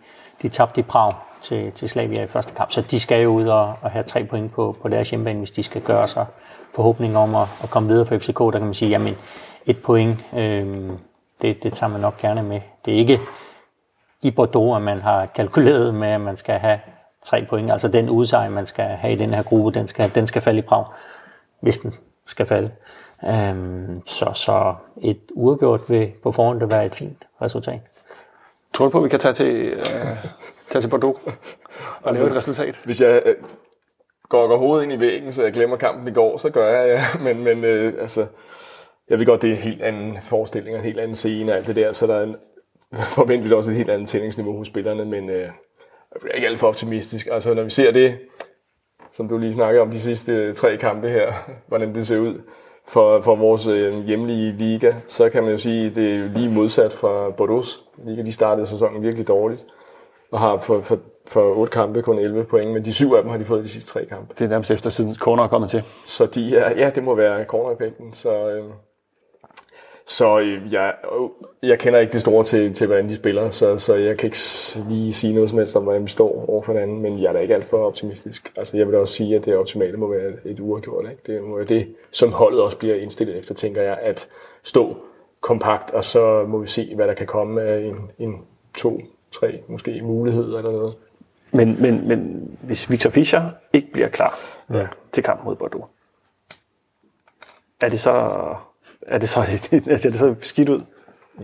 de tabte i Prag til, til Slavia i første kamp. Så de skal jo ud og, og have tre point på, på deres hjemmebane, hvis de skal gøre sig forhåbning om at, at komme videre for FCK. Der kan man sige, jamen et point, øh, det, det tager man nok gerne med. Det er ikke i Bordeaux, at man har kalkuleret med, at man skal have tre point. Altså den udsejr, man skal have i den her gruppe, den skal, den skal falde i Prag, hvis den skal falde. Øhm, så, så et uafgjort vil på forhånd det være et fint resultat. Tror du på, at vi kan tage til, uh, tage til Bordeaux og lave et resultat? Hvis jeg øh, går, går hovedet ind i væggen, så jeg glemmer kampen i går, så gør jeg, ja. <laughs> Men, men øh, altså, jeg ved godt, det er en helt anden forestilling, og en helt anden scene og alt det der, så der er en, <laughs> forventeligt også et helt andet tændingsniveau hos spillerne, men øh, jeg bliver ikke alt for optimistisk. Altså, når vi ser det, som du lige snakkede om de sidste tre kampe her, <laughs> hvordan det ser ud for, for vores øh, hjemlige liga, så kan man jo sige, at det er lige modsat fra Bordeaux. Liga, de startede sæsonen virkelig dårligt, og har for, for, for otte kampe kun 11 point, men de syv af dem har de fået de sidste tre kampe. Det er nærmest efter siden corner er kommet til. Så de er, ja, det må være corner-effekten. Så, øh, så øh, jeg, øh, jeg kender ikke det store til, til hvordan de spiller, så, så jeg kan ikke lige sige noget som helst om, hvordan vi står over for hinanden, men jeg er da ikke alt for optimistisk. Altså, jeg vil da også sige, at det optimale må være et uafgjort. Ikke? Det må være det, som holdet også bliver indstillet efter, tænker jeg, at stå kompakt, og så må vi se, hvad der kan komme af en, en to, tre måske muligheder eller noget. Men, men, men hvis Victor Fischer ikke bliver klar Ja. til kamp mod Bordeaux, er det så, er det så, <laughs> altså, er det så skidt ud?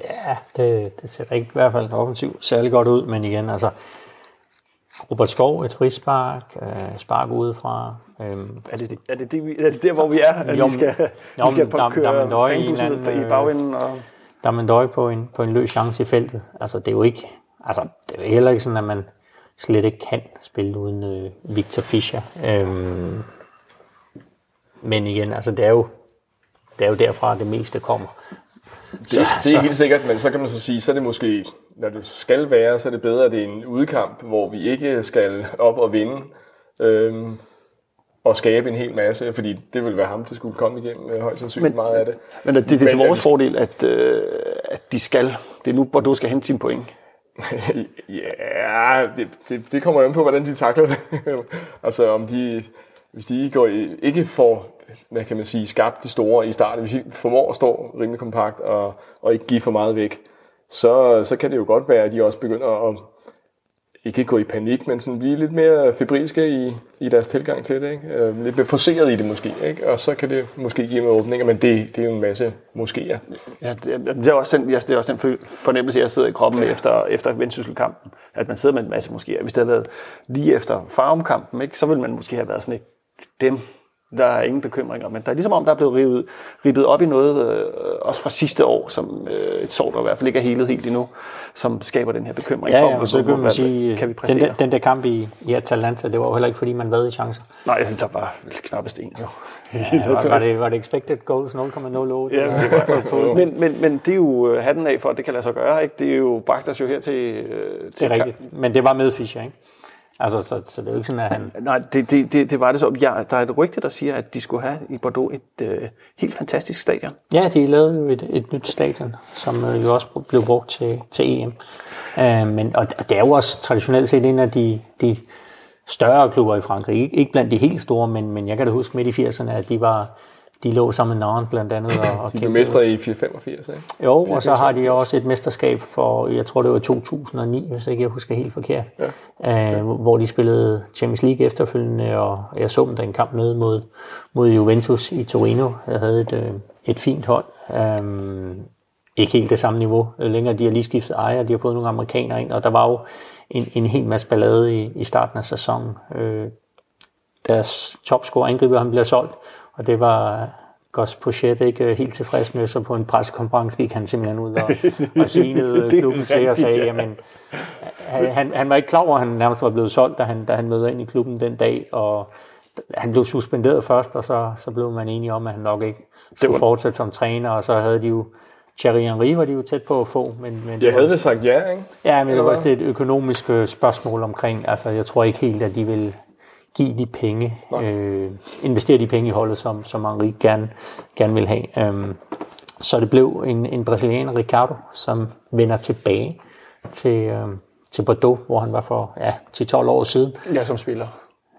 Ja, det, det ser da ikke i hvert fald offensivt særlig godt ud, men igen, altså Robert Skov, et frispark, øh, spark udefra. Øhm, Er det, er, det, er det der, hvor vi er? At Jo, vi skal, jo, vi skal der- køre der er dog i en anden, i bagenden? Og, der er man døje på en, på en løs chance i feltet. Altså, det er jo ikke, altså, det er jo heller ikke sådan, at man slet ikke kan spille uden øh, Victor Fischer. Øhm, men igen, altså, det er jo, det er jo derfra, det meste kommer. Det, det er helt sikkert, men så kan man så sige, så er det måske, når det skal være, så er det bedre, at det er en udkamp, hvor vi ikke skal op og vinde, øhm, og skabe en hel masse, fordi det vil være ham, der skulle komme igennem øh, højst sandsynligt Men- meget af det. men det, det er til vores fordel, at, øh, at de skal. Det er nu, Bordeaux skal hente sine point. <laughs> ja, det, det, det kommer jo an på, hvordan de takler det. <laughs> altså om de, hvis de går i, ikke får, hvad kan man sige, skabt det store i starten, hvis de formår at stå rimelig kompakt og, og ikke give for meget væk, så, så kan det jo godt være, at de også begynder at ikke gå i panik, men sådan blive lidt mere febrilske i, i deres tilgang til det. Ikke? Øh, lidt mere forceret i det måske, ikke? og så kan det måske give nogle åbninger, men det, det er jo en masse moskéer. Ja, det, det, er også den, ja, det er også den fornemmelse, jeg sidder i kroppen med efter, efter vendsysselkampen. At man sidder med en masse måske. Hvis det havde været lige efter farumkampen, ikke, så ville man måske have været sådan et, dem, der er ingen bekymringer. Men der er ligesom om, der er blevet rivet, ribbet op i noget, øh, også fra sidste år, som øh, et sår, der i hvert fald ikke er helet helt endnu, som skaber den her bekymring Ja, for, ja, og så kan man sige, kan vi den præstere? der, den der kamp i, i Atalanta, det var jo heller ikke, fordi man havde i chancer. Nej, der var knappest en. Jo. Ja, <laughs> var, var, det, var det expected goals 0,08? Ja, <laughs> men, men, men det er jo øh, hatten af for, at det kan lade sig gøre. Ikke? Det er jo bragt os jo her til... Øh, Det til er rigtigt. Men det var med Fischer, ikke? Altså, så, så det er jo ikke sådan, at han... Nej, det, det, det, det var det så. Ja, der er et rygte, der siger, at de skulle have i Bordeaux et øh, helt fantastisk stadion. Ja, de lavede jo et, et nyt stadion, som øh, jo også blev brugt til, til EM. Øh, men, og det er jo også traditionelt set en af de, de større klubber i Frankrig. Ikke, ikke blandt de helt store, men, men jeg kan da huske midt i 80'erne, at de var de lå sammen med Nantes blandt andet. Og, og de blev mestre i 485, ikke? Jo, og så har de også et mesterskab for, jeg tror det var 2009, hvis ikke jeg husker helt forkert, ja. øh, hvor de spillede Champions League efterfølgende, og jeg så dem der en kamp nede mod, mod Juventus i Torino. Jeg havde et, øh, et fint hold. Um, ikke helt det samme niveau længere. De har lige skiftet ejer, de har fået nogle amerikanere ind, og der var jo en, en hel masse ballade i, i starten af sæsonen. Øh, deres topscorer angriber, han bliver solgt, og det var Gus Pochet ikke helt tilfreds med, så på en pressekonference gik han simpelthen ud og, <laughs> og svinede klubben til og sagde, jamen, han, han, var ikke klar over, at han nærmest var blevet solgt, da han, da han mødte ind i klubben den dag, og han blev suspenderet først, og så, så blev man enige om, at han nok ikke skulle var... fortsætte som træner, og så havde de jo Thierry Henry var de jo tæt på at få. Men, men jeg havde sagt ja, ikke? Ja, men det var også et økonomisk spørgsmål omkring. Altså, jeg tror ikke helt, at de vil give de penge, øh, investere de penge i holdet, som, som Henri gerne, gerne vil have. Um, så det blev en, en brasilianer, Ricardo, som vender tilbage til, um, til Bordeaux, hvor han var for ja, til 12 år siden. Ja, som spiller.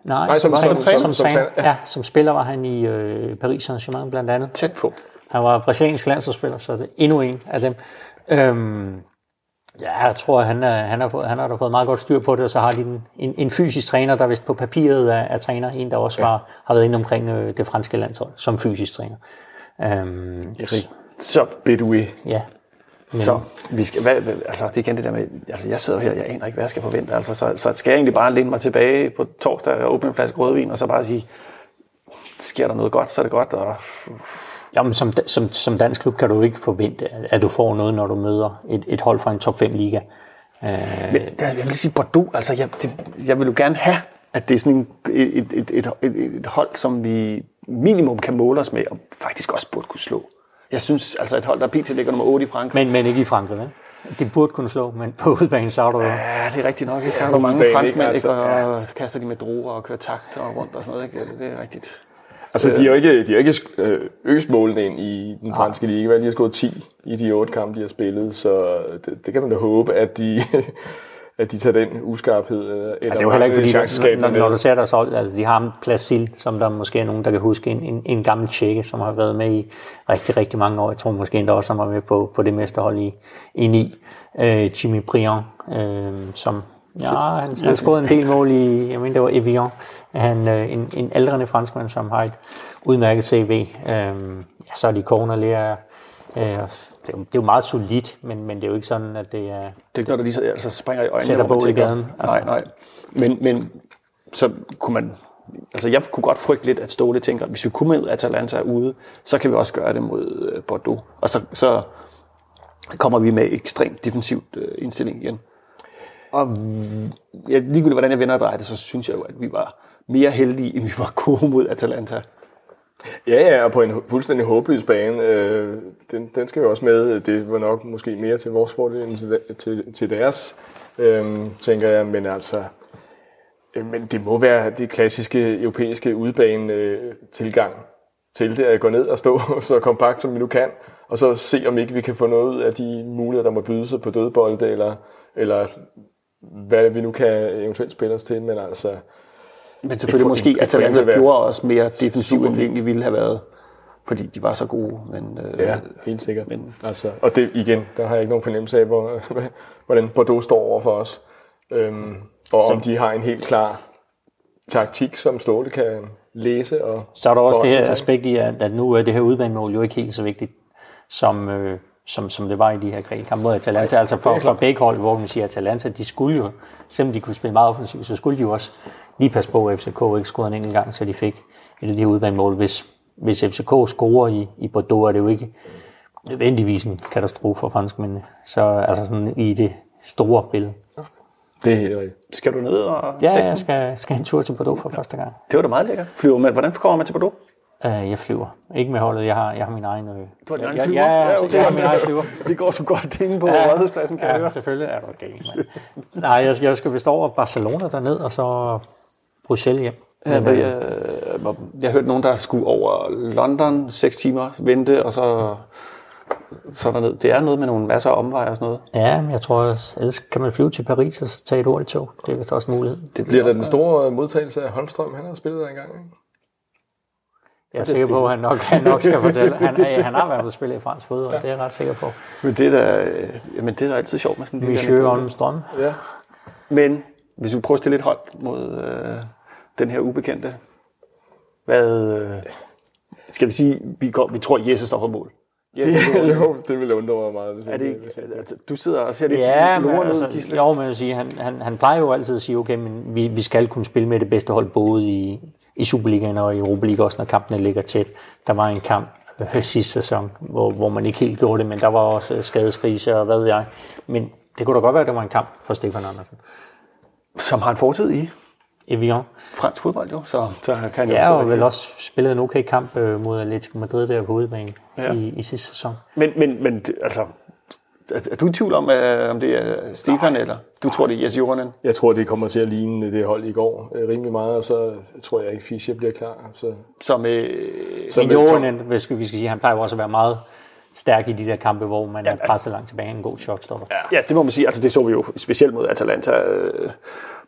Nej, Nej som, som, som, som, som, som, træner. Ja, som spiller var han i øh, Paris Saint-Germain blandt andet. Tæt på. Han var brasiliansk landsholdsspiller, så det er endnu en af dem. Øhm, ja, jeg tror, han, er, han, har fået, han har da fået meget godt styr på det, og så har de en, en, en fysisk træner, der vist på papiret er, er træner. En, der også var, ja. har været inde omkring øh, det franske landshold som fysisk træner. Øhm, Erik, så Bedoui. Ja. Men, så vi skal, hvad, altså, det er igen det der med, altså jeg sidder her, jeg aner ikke, hvad jeg skal forvente. Altså, så, så skal jeg egentlig bare læne mig tilbage på torsdag og åbne en plads rødvin, og så bare sige, sker der noget godt, så er det godt, og Jamen, som, som, som dansk klub kan du ikke forvente, at du får noget, når du møder et, et hold fra en top 5 liga. Øh, Men, jeg vil sige Bordeaux, altså jeg, det, jeg vil jo gerne have, at det er sådan en, et, et, et, et, et hold, som vi minimum kan måle os med, og faktisk også burde kunne slå. Jeg synes, altså et hold, der pt. ligger nummer 8 i Frankrig. Men, men ikke i Frankrig, vel? De burde kunne slå, men på udbanen, så er du... Ja, det er rigtigt nok. Ikke? Så er der mange franskmænd, ikke? Og, ja. så kaster de med droger og kører takt og rundt og sådan noget. Ikke? Det er rigtigt. Altså, de har ikke, de har ikke øh, øst målene ind i den franske liga. De har skåret 10 i de otte kampe, de har spillet, så det, det kan man da håbe, at de, <laughs> at de tager den uskarphed. Eller ja, det er jo heller ikke, fordi når, når, når du ser deres hold, altså, de har Placil, som der måske er nogen, der kan huske, en, en, en gammel tjekke, som har været med i rigtig, rigtig mange år. Jeg tror måske endda også, han var med på, på det mesterhold i, i 9. Øh, Jimmy Briand, øh, som Ja, han, han scorede en del mål i, jeg mener det var Evian, han, øh, en, en ældrende franskmand, som har et udmærket CV. Øhm, ja, så er de corner lærer, øh, det, er jo, det er jo meget solidt, men, men det er jo ikke sådan, at det er... Det er ikke noget, der lige altså, springer i øjnene. Sætter bål i gaden. Altså. Nej, nej. Men, men så kunne man... Altså, jeg kunne godt frygte lidt, at Ståle tænker, at hvis vi kunne med Atalanta ude, så kan vi også gøre det mod øh, Bordeaux. Og så, så kommer vi med ekstremt defensivt øh, indstilling igen. Og ja, ligegyldigt hvordan jeg vender og drejer det, så synes jeg jo, at vi var mere heldige, end vi var gode mod Atalanta. Ja, ja, og på en fuldstændig håbløs bane. Øh, den, den skal jo også med. Det var nok måske mere til vores fordel end til, til, til deres, øh, tænker jeg. Men altså, øh, men det må være det klassiske europæiske udbane øh, til det, at gå ned og stå <laughs> så kompakt, som vi nu kan, og så se, om ikke vi kan få noget ud af de muligheder, der må byde sig på dødbolde, eller, eller hvad vi nu kan eventuelt spille os til, men altså... Men selvfølgelig et, måske, at Atalanta gjorde os mere defensivt, end vi egentlig ville have været, fordi de var så gode. Men, øh, ja, helt sikkert. Men, altså, og det igen, der har jeg ikke nogen fornemmelse af, hvor, <laughs> hvordan Bordeaux står over for os. Øhm, og så, om de har en helt klar taktik, som Ståle kan læse. Og så er der også det her aspekt i, at, at nu er det her udbanemål jo ikke helt så vigtigt, som, øh, som, som det var i de her kvalkampe mod Atalanta. Altså for, for begge hold, hvor man siger, at Atalanta, de skulle jo, selvom de kunne spille meget offensivt, så skulle de jo også lige passe på, at FCK ikke scorede en enkelt gang, så de fik et af de her udbanemål. Hvis, hvis FCK scorer i, i Bordeaux, er det jo ikke nødvendigvis en katastrofe for franskmændene. Så altså sådan i det store billede. Det er helt rigtigt. Skal du ned og... Ja, jeg skal, skal en tur til Bordeaux for første gang. Det var da meget lækkert. Flyver med. Hvordan kommer man til Bordeaux? Uh, jeg flyver. Ikke med holdet. Jeg har, jeg har min egen... Øh... Du har din egen flyver? Ja, ja, ja, okay. jeg har min egen flyver. <laughs> det går så godt inde på ja, rådhuspladsen, kan ja, jeg høre. selvfølgelig er du mand. Nej, jeg skal, jeg skal vist over Barcelona derned, og så Bruxelles hjem. Ja, men, jeg, jeg, jeg hørte nogen, der skulle over London 6 timer vente, og så så derned. Det er noget med nogle masser af omveje og sådan noget. Ja, men jeg tror, at ellers kan man flyve til Paris og så tage et hurtigt tog. Det er vist også en mulighed. Det Bliver også den store modtagelse af Holmstrøm? Han har spillet der engang, ikke? Jeg er sikker på, at han nok, han nok skal fortælle. Han, er- <laughs> han har været på spille i fransk fodbold, det er jeg ret sikker på. Men det er da, øh, jamen, det er da altid sjovt med sådan en lille Monsieur anekdote. Holmstrøm. Ja. Men hvis vi prøver at stille et hold mod øh, den her ubekendte, hvad øh, skal vi sige, vi, går, vi tror, Jesse står på mål. Jesse, Det, <laughs> jo, det ville undre mig meget. Hvis er det ikke, hvis jeg- altså, du sidder og ser lidt Ja, men loren ud, altså, Gisle. jo, men jeg sige, han, han, han plejer jo altid at sige, okay, men vi, vi skal kunne spille med det bedste hold, både i, i Superligaen og i Europa League, også når kampene ligger tæt. Der var en kamp øh, sidste sæson, hvor, hvor man ikke helt gjorde det, men der var også øh, skadeskrise og hvad ved jeg. Men det kunne da godt være, at det var en kamp for Stefan Andersen. Som har en fortid i Evian. fransk fodbold jo, så, så kan jo Ja, og vel også spillet en okay kamp øh, mod Atletico Madrid der på hovedbanen Ja. i, i sidste sæson. Men, men, men altså, er, er du i tvivl om, øh, om det er Stefan, eller du tror, det er Jesse Joronen? Jeg tror, det kommer til at ligne det hold i går øh, rimelig meget, og så tror jeg ikke, Fischer bliver klar. Så, Som, øh, så Men med Johan, hvis vi skal sige, han plejer jo også at være meget stærk i de der kampe, hvor man er presset langt tilbage. En god shotstopper. Ja. Ja, det må man sige. Altså, det så vi jo specielt mod Atalanta, øh,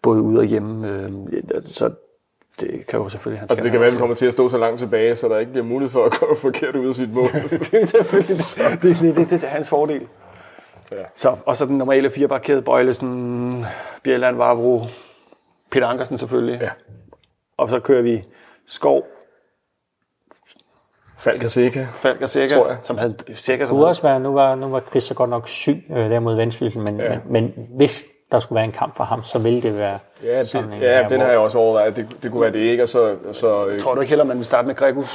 både ude og hjemme. Øh, så det kan jo selvfølgelig... Han Altså, det kan være, at vi kommer til at stå så langt tilbage, så der ikke bliver mulighed for at gå forkert ud af sit mål. <laughs> det er selvfølgelig <laughs> det, det, det, det, det er hans fordel. Ja. Så, og så den normale firebakkæde, Bøjlesen, Bjelland, Varbro, Peter Ankersen selvfølgelig. Ja. Og så kører vi Skov, Falk og Sikker. Falk og Tror jeg. som havde Det som også være, nu var, nu var Chris så godt nok syg øh, der mod Vendsyssel, men, Ja. men, men hvis der skulle være en kamp for ham, så ville det være Ja, sådan det, en ja her, den hvor- har jeg også overvejet. Det, det kunne være det ikke, og så... så øh, Tror du ikke heller, man vil starte med Gregus,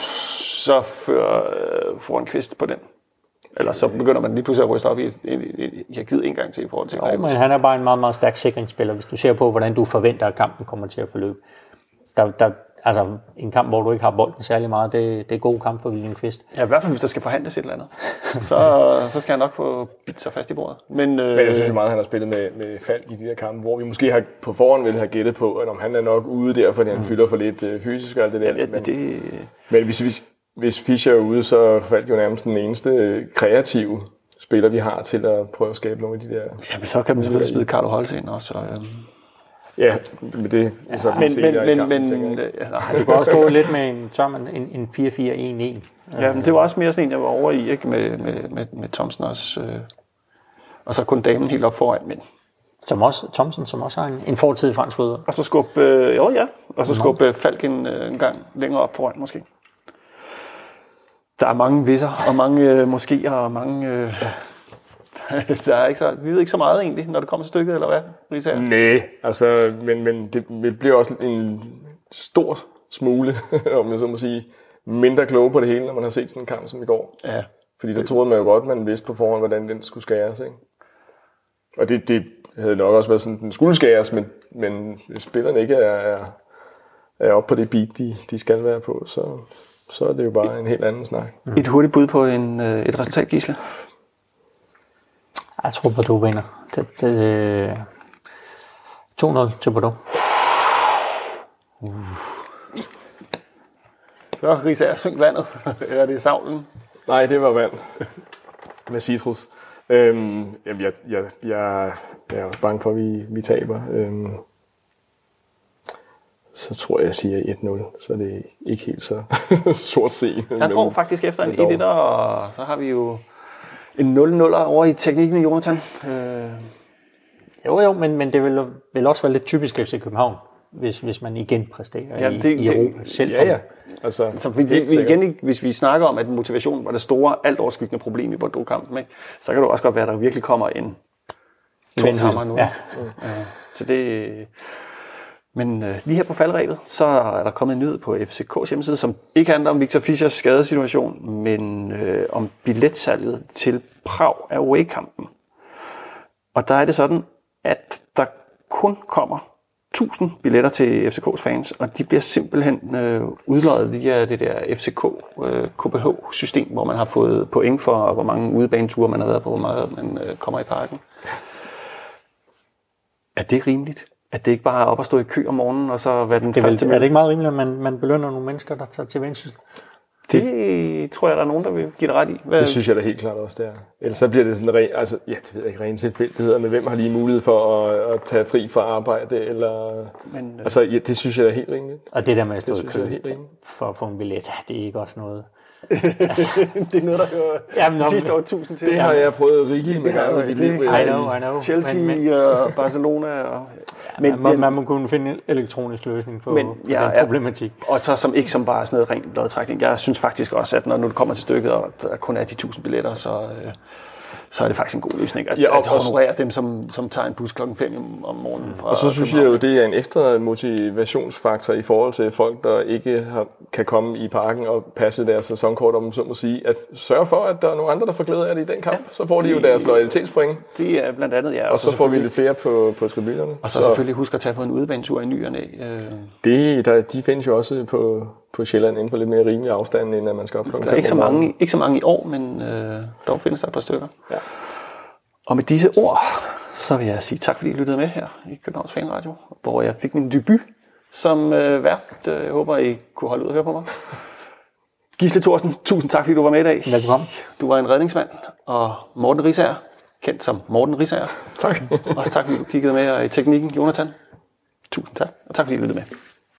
så før øh, får en kvist på den? Eller så begynder man lige pludselig at ryste op i, i, i, i har givet en gang til i forhold til Jo, men han er bare en meget, meget stærk sikringsspiller. Hvis du ser på, hvordan du forventer, at kampen kommer til at forløbe. Der, der, altså, en kamp, hvor du ikke har bolden særlig meget, det, det er god kamp for William Kvist. Ja, i hvert fald hvis der skal forhandles et eller andet. <laughs> så, så skal han nok få bidt sig fast i bordet. Men, øh, Men jeg synes jo meget, at han har spillet med, med Falk i de der kampe, hvor vi måske har på forhånd ville have gættet på, at om han er nok ude der, fordi han fylder for lidt øh, fysisk og alt det der. ja, men, det, men hvis, hvis, hvis Fischer er ude, så Falk jo nærmest den eneste kreative spiller, vi har til at prøve at skabe nogle af de der... jamen, så kan man selvfølgelig smide Carlo Holse ind også. Og, øhm. Ja, men det er så Men, men, men, kampen, men, øh, nej, Du kan også gå lidt med en, man, en, en 4-4-1-1. ja, men det var også mere sådan en, jeg var over i, ikke? Med, med, med, med Thomsen også. Øh. Og så kun damen helt op foran, men Som også, Thomsen, som også har en, en fortid i fransk fodbold. Og så skubbe, øh, jo ja, og så skubbe Falk en, øh, en gang længere op foran måske. Der er mange visser, og mange øh, moskéer, og mange... Øh, <laughs> der er ikke så, vi ved ikke så meget egentlig, når det kommer til stykket, eller hvad, Risa? Nej, altså, men, men det, det bliver også en stor smule, <laughs> om jeg så må sige, mindre kloge på det hele, når man har set sådan en kamp som i går. Ja. Fordi der troede man jo godt, man vidste på forhånd, hvordan den skulle skæres. Ikke? Og det, det havde nok også været sådan, den skulle skæres, men, men spillerne ikke er, er, er oppe på det beat, de, de skal være på, så, så er det jo bare en helt anden snak. Et hurtigt bud på en, øh, et resultat, Gisle. Jeg tror, Bordeaux vinder. Det, det, øh, 2-0 til Bordeaux. Så Risa, synk vandet. <laughs> er det savlen? Nej, det var vand <laughs> med citrus. Øhm, jamen, jeg, jeg, jeg, jeg er bange for, at vi, vi taber. Øhm, så tror jeg, jeg siger 1-0, så er det ikke helt så <laughs> sort scene. Jeg går faktisk efter en men dog. 1 og så har vi jo en 0-0 over i teknikken, Jonathan. Øh, Jo, jo, men, men det vil, vil også være lidt typisk FC København, hvis, hvis man igen præsterer Ja, i, det- i det- Europa. Selv Ja, ja. Altså, Så vi, vi, vi igen, ikke- hvis vi snakker om, at motivation var det store, alt overskyggende problem i Bordeaux-kampen, ikke? så kan det også godt være, at der virkelig kommer en hammer nu. Ja. Så det, men øh, lige her på faldrebet, så er der kommet en nyhed på FCK's hjemmeside, som ikke handler om Victor Fischers skadesituation, men øh, om billetsalget til Prag away-kampen. Og der er det sådan, at der kun kommer 1000 billetter til FCK's fans, og de bliver simpelthen øh, udløjet via det der FCK-KBH-system, øh, hvor man har fået point for, hvor mange udebaneture man har været på, hvor meget man øh, kommer i parken. Er det rimeligt? At det ikke bare er op at stå i kø om morgenen, og så være den Det er, vel, første er det ikke meget rimeligt, at man, man belønner nogle mennesker, der tager til Vendsyssel? Det tror jeg, der er nogen, der vil give dig ret i. Hvad, Det synes jeg da helt klart også, det er. Ellers så bliver det sådan ren, altså, ja, det ved jeg ikke, ren tilfældigheder, men hvem har lige mulighed for at, at tage fri fra arbejde, eller... Men, øh, Altså, ja, det synes jeg da er helt rimeligt. Og det der med at stå i kø for at få en billet, det er ikke også noget. Det er noget, der hører Jamen, de sidste men- år tusind til. Det har jeg prøvet rigeligt med gange i mit liv. I know, I know. Chelsea Men, men, og Barcelona. Og, men, man, man, man må kunne finde en elektronisk løsning på, Men, på ja, den ja. øh, problematik. Og så som ikke som bare sådan noget rent lodtrækning. Jeg synes faktisk også, at når nu det kommer til stykket, og der kun er de 1000 billetter, så, øh, så er det faktisk en god løsning at, Ja, ja, og at også- honorere dem, som, som tager en bus klokken 5 om, morgenen. Fra Og så synes jeg jo, det er en ekstra motivationsfaktor i forhold til folk, der ikke har, kan komme i parken og passe deres sæsonkort, om så må sige. At sørge for, at der er nogle andre, der får glæde af det i den kamp. Så får de jo deres loyalitetspoint, Det er blandt andet, ja. og så får vi lidt flere på, på tribunerne. Og så, selvfølgelig husk at tage på en udebanetur i ny og næ. Øh, Det, der, de findes jo også på, på Sjælland inden for lidt mere rimelig afstand, end at man skal op Der er ikke så, mange, ikke så mange i år, men øh, dog findes der et par stykker. Ja. Og med disse ord, så vil jeg sige tak, fordi I lyttede med her i Københavns Fanradio, hvor jeg fik min debut som øh, vært. Øh, Jeg håber, I kunne holde ud og høre på mig. Gisle Thorsen, tusind tak, fordi du var med i dag. Velkommen. Du var en redningsmand. Og Morten Risager, kendt som Morten Risager. Tak. Også tak, fordi du kiggede med og i teknikken, Jonathan. Tusind tak, og tak fordi I lyttede med.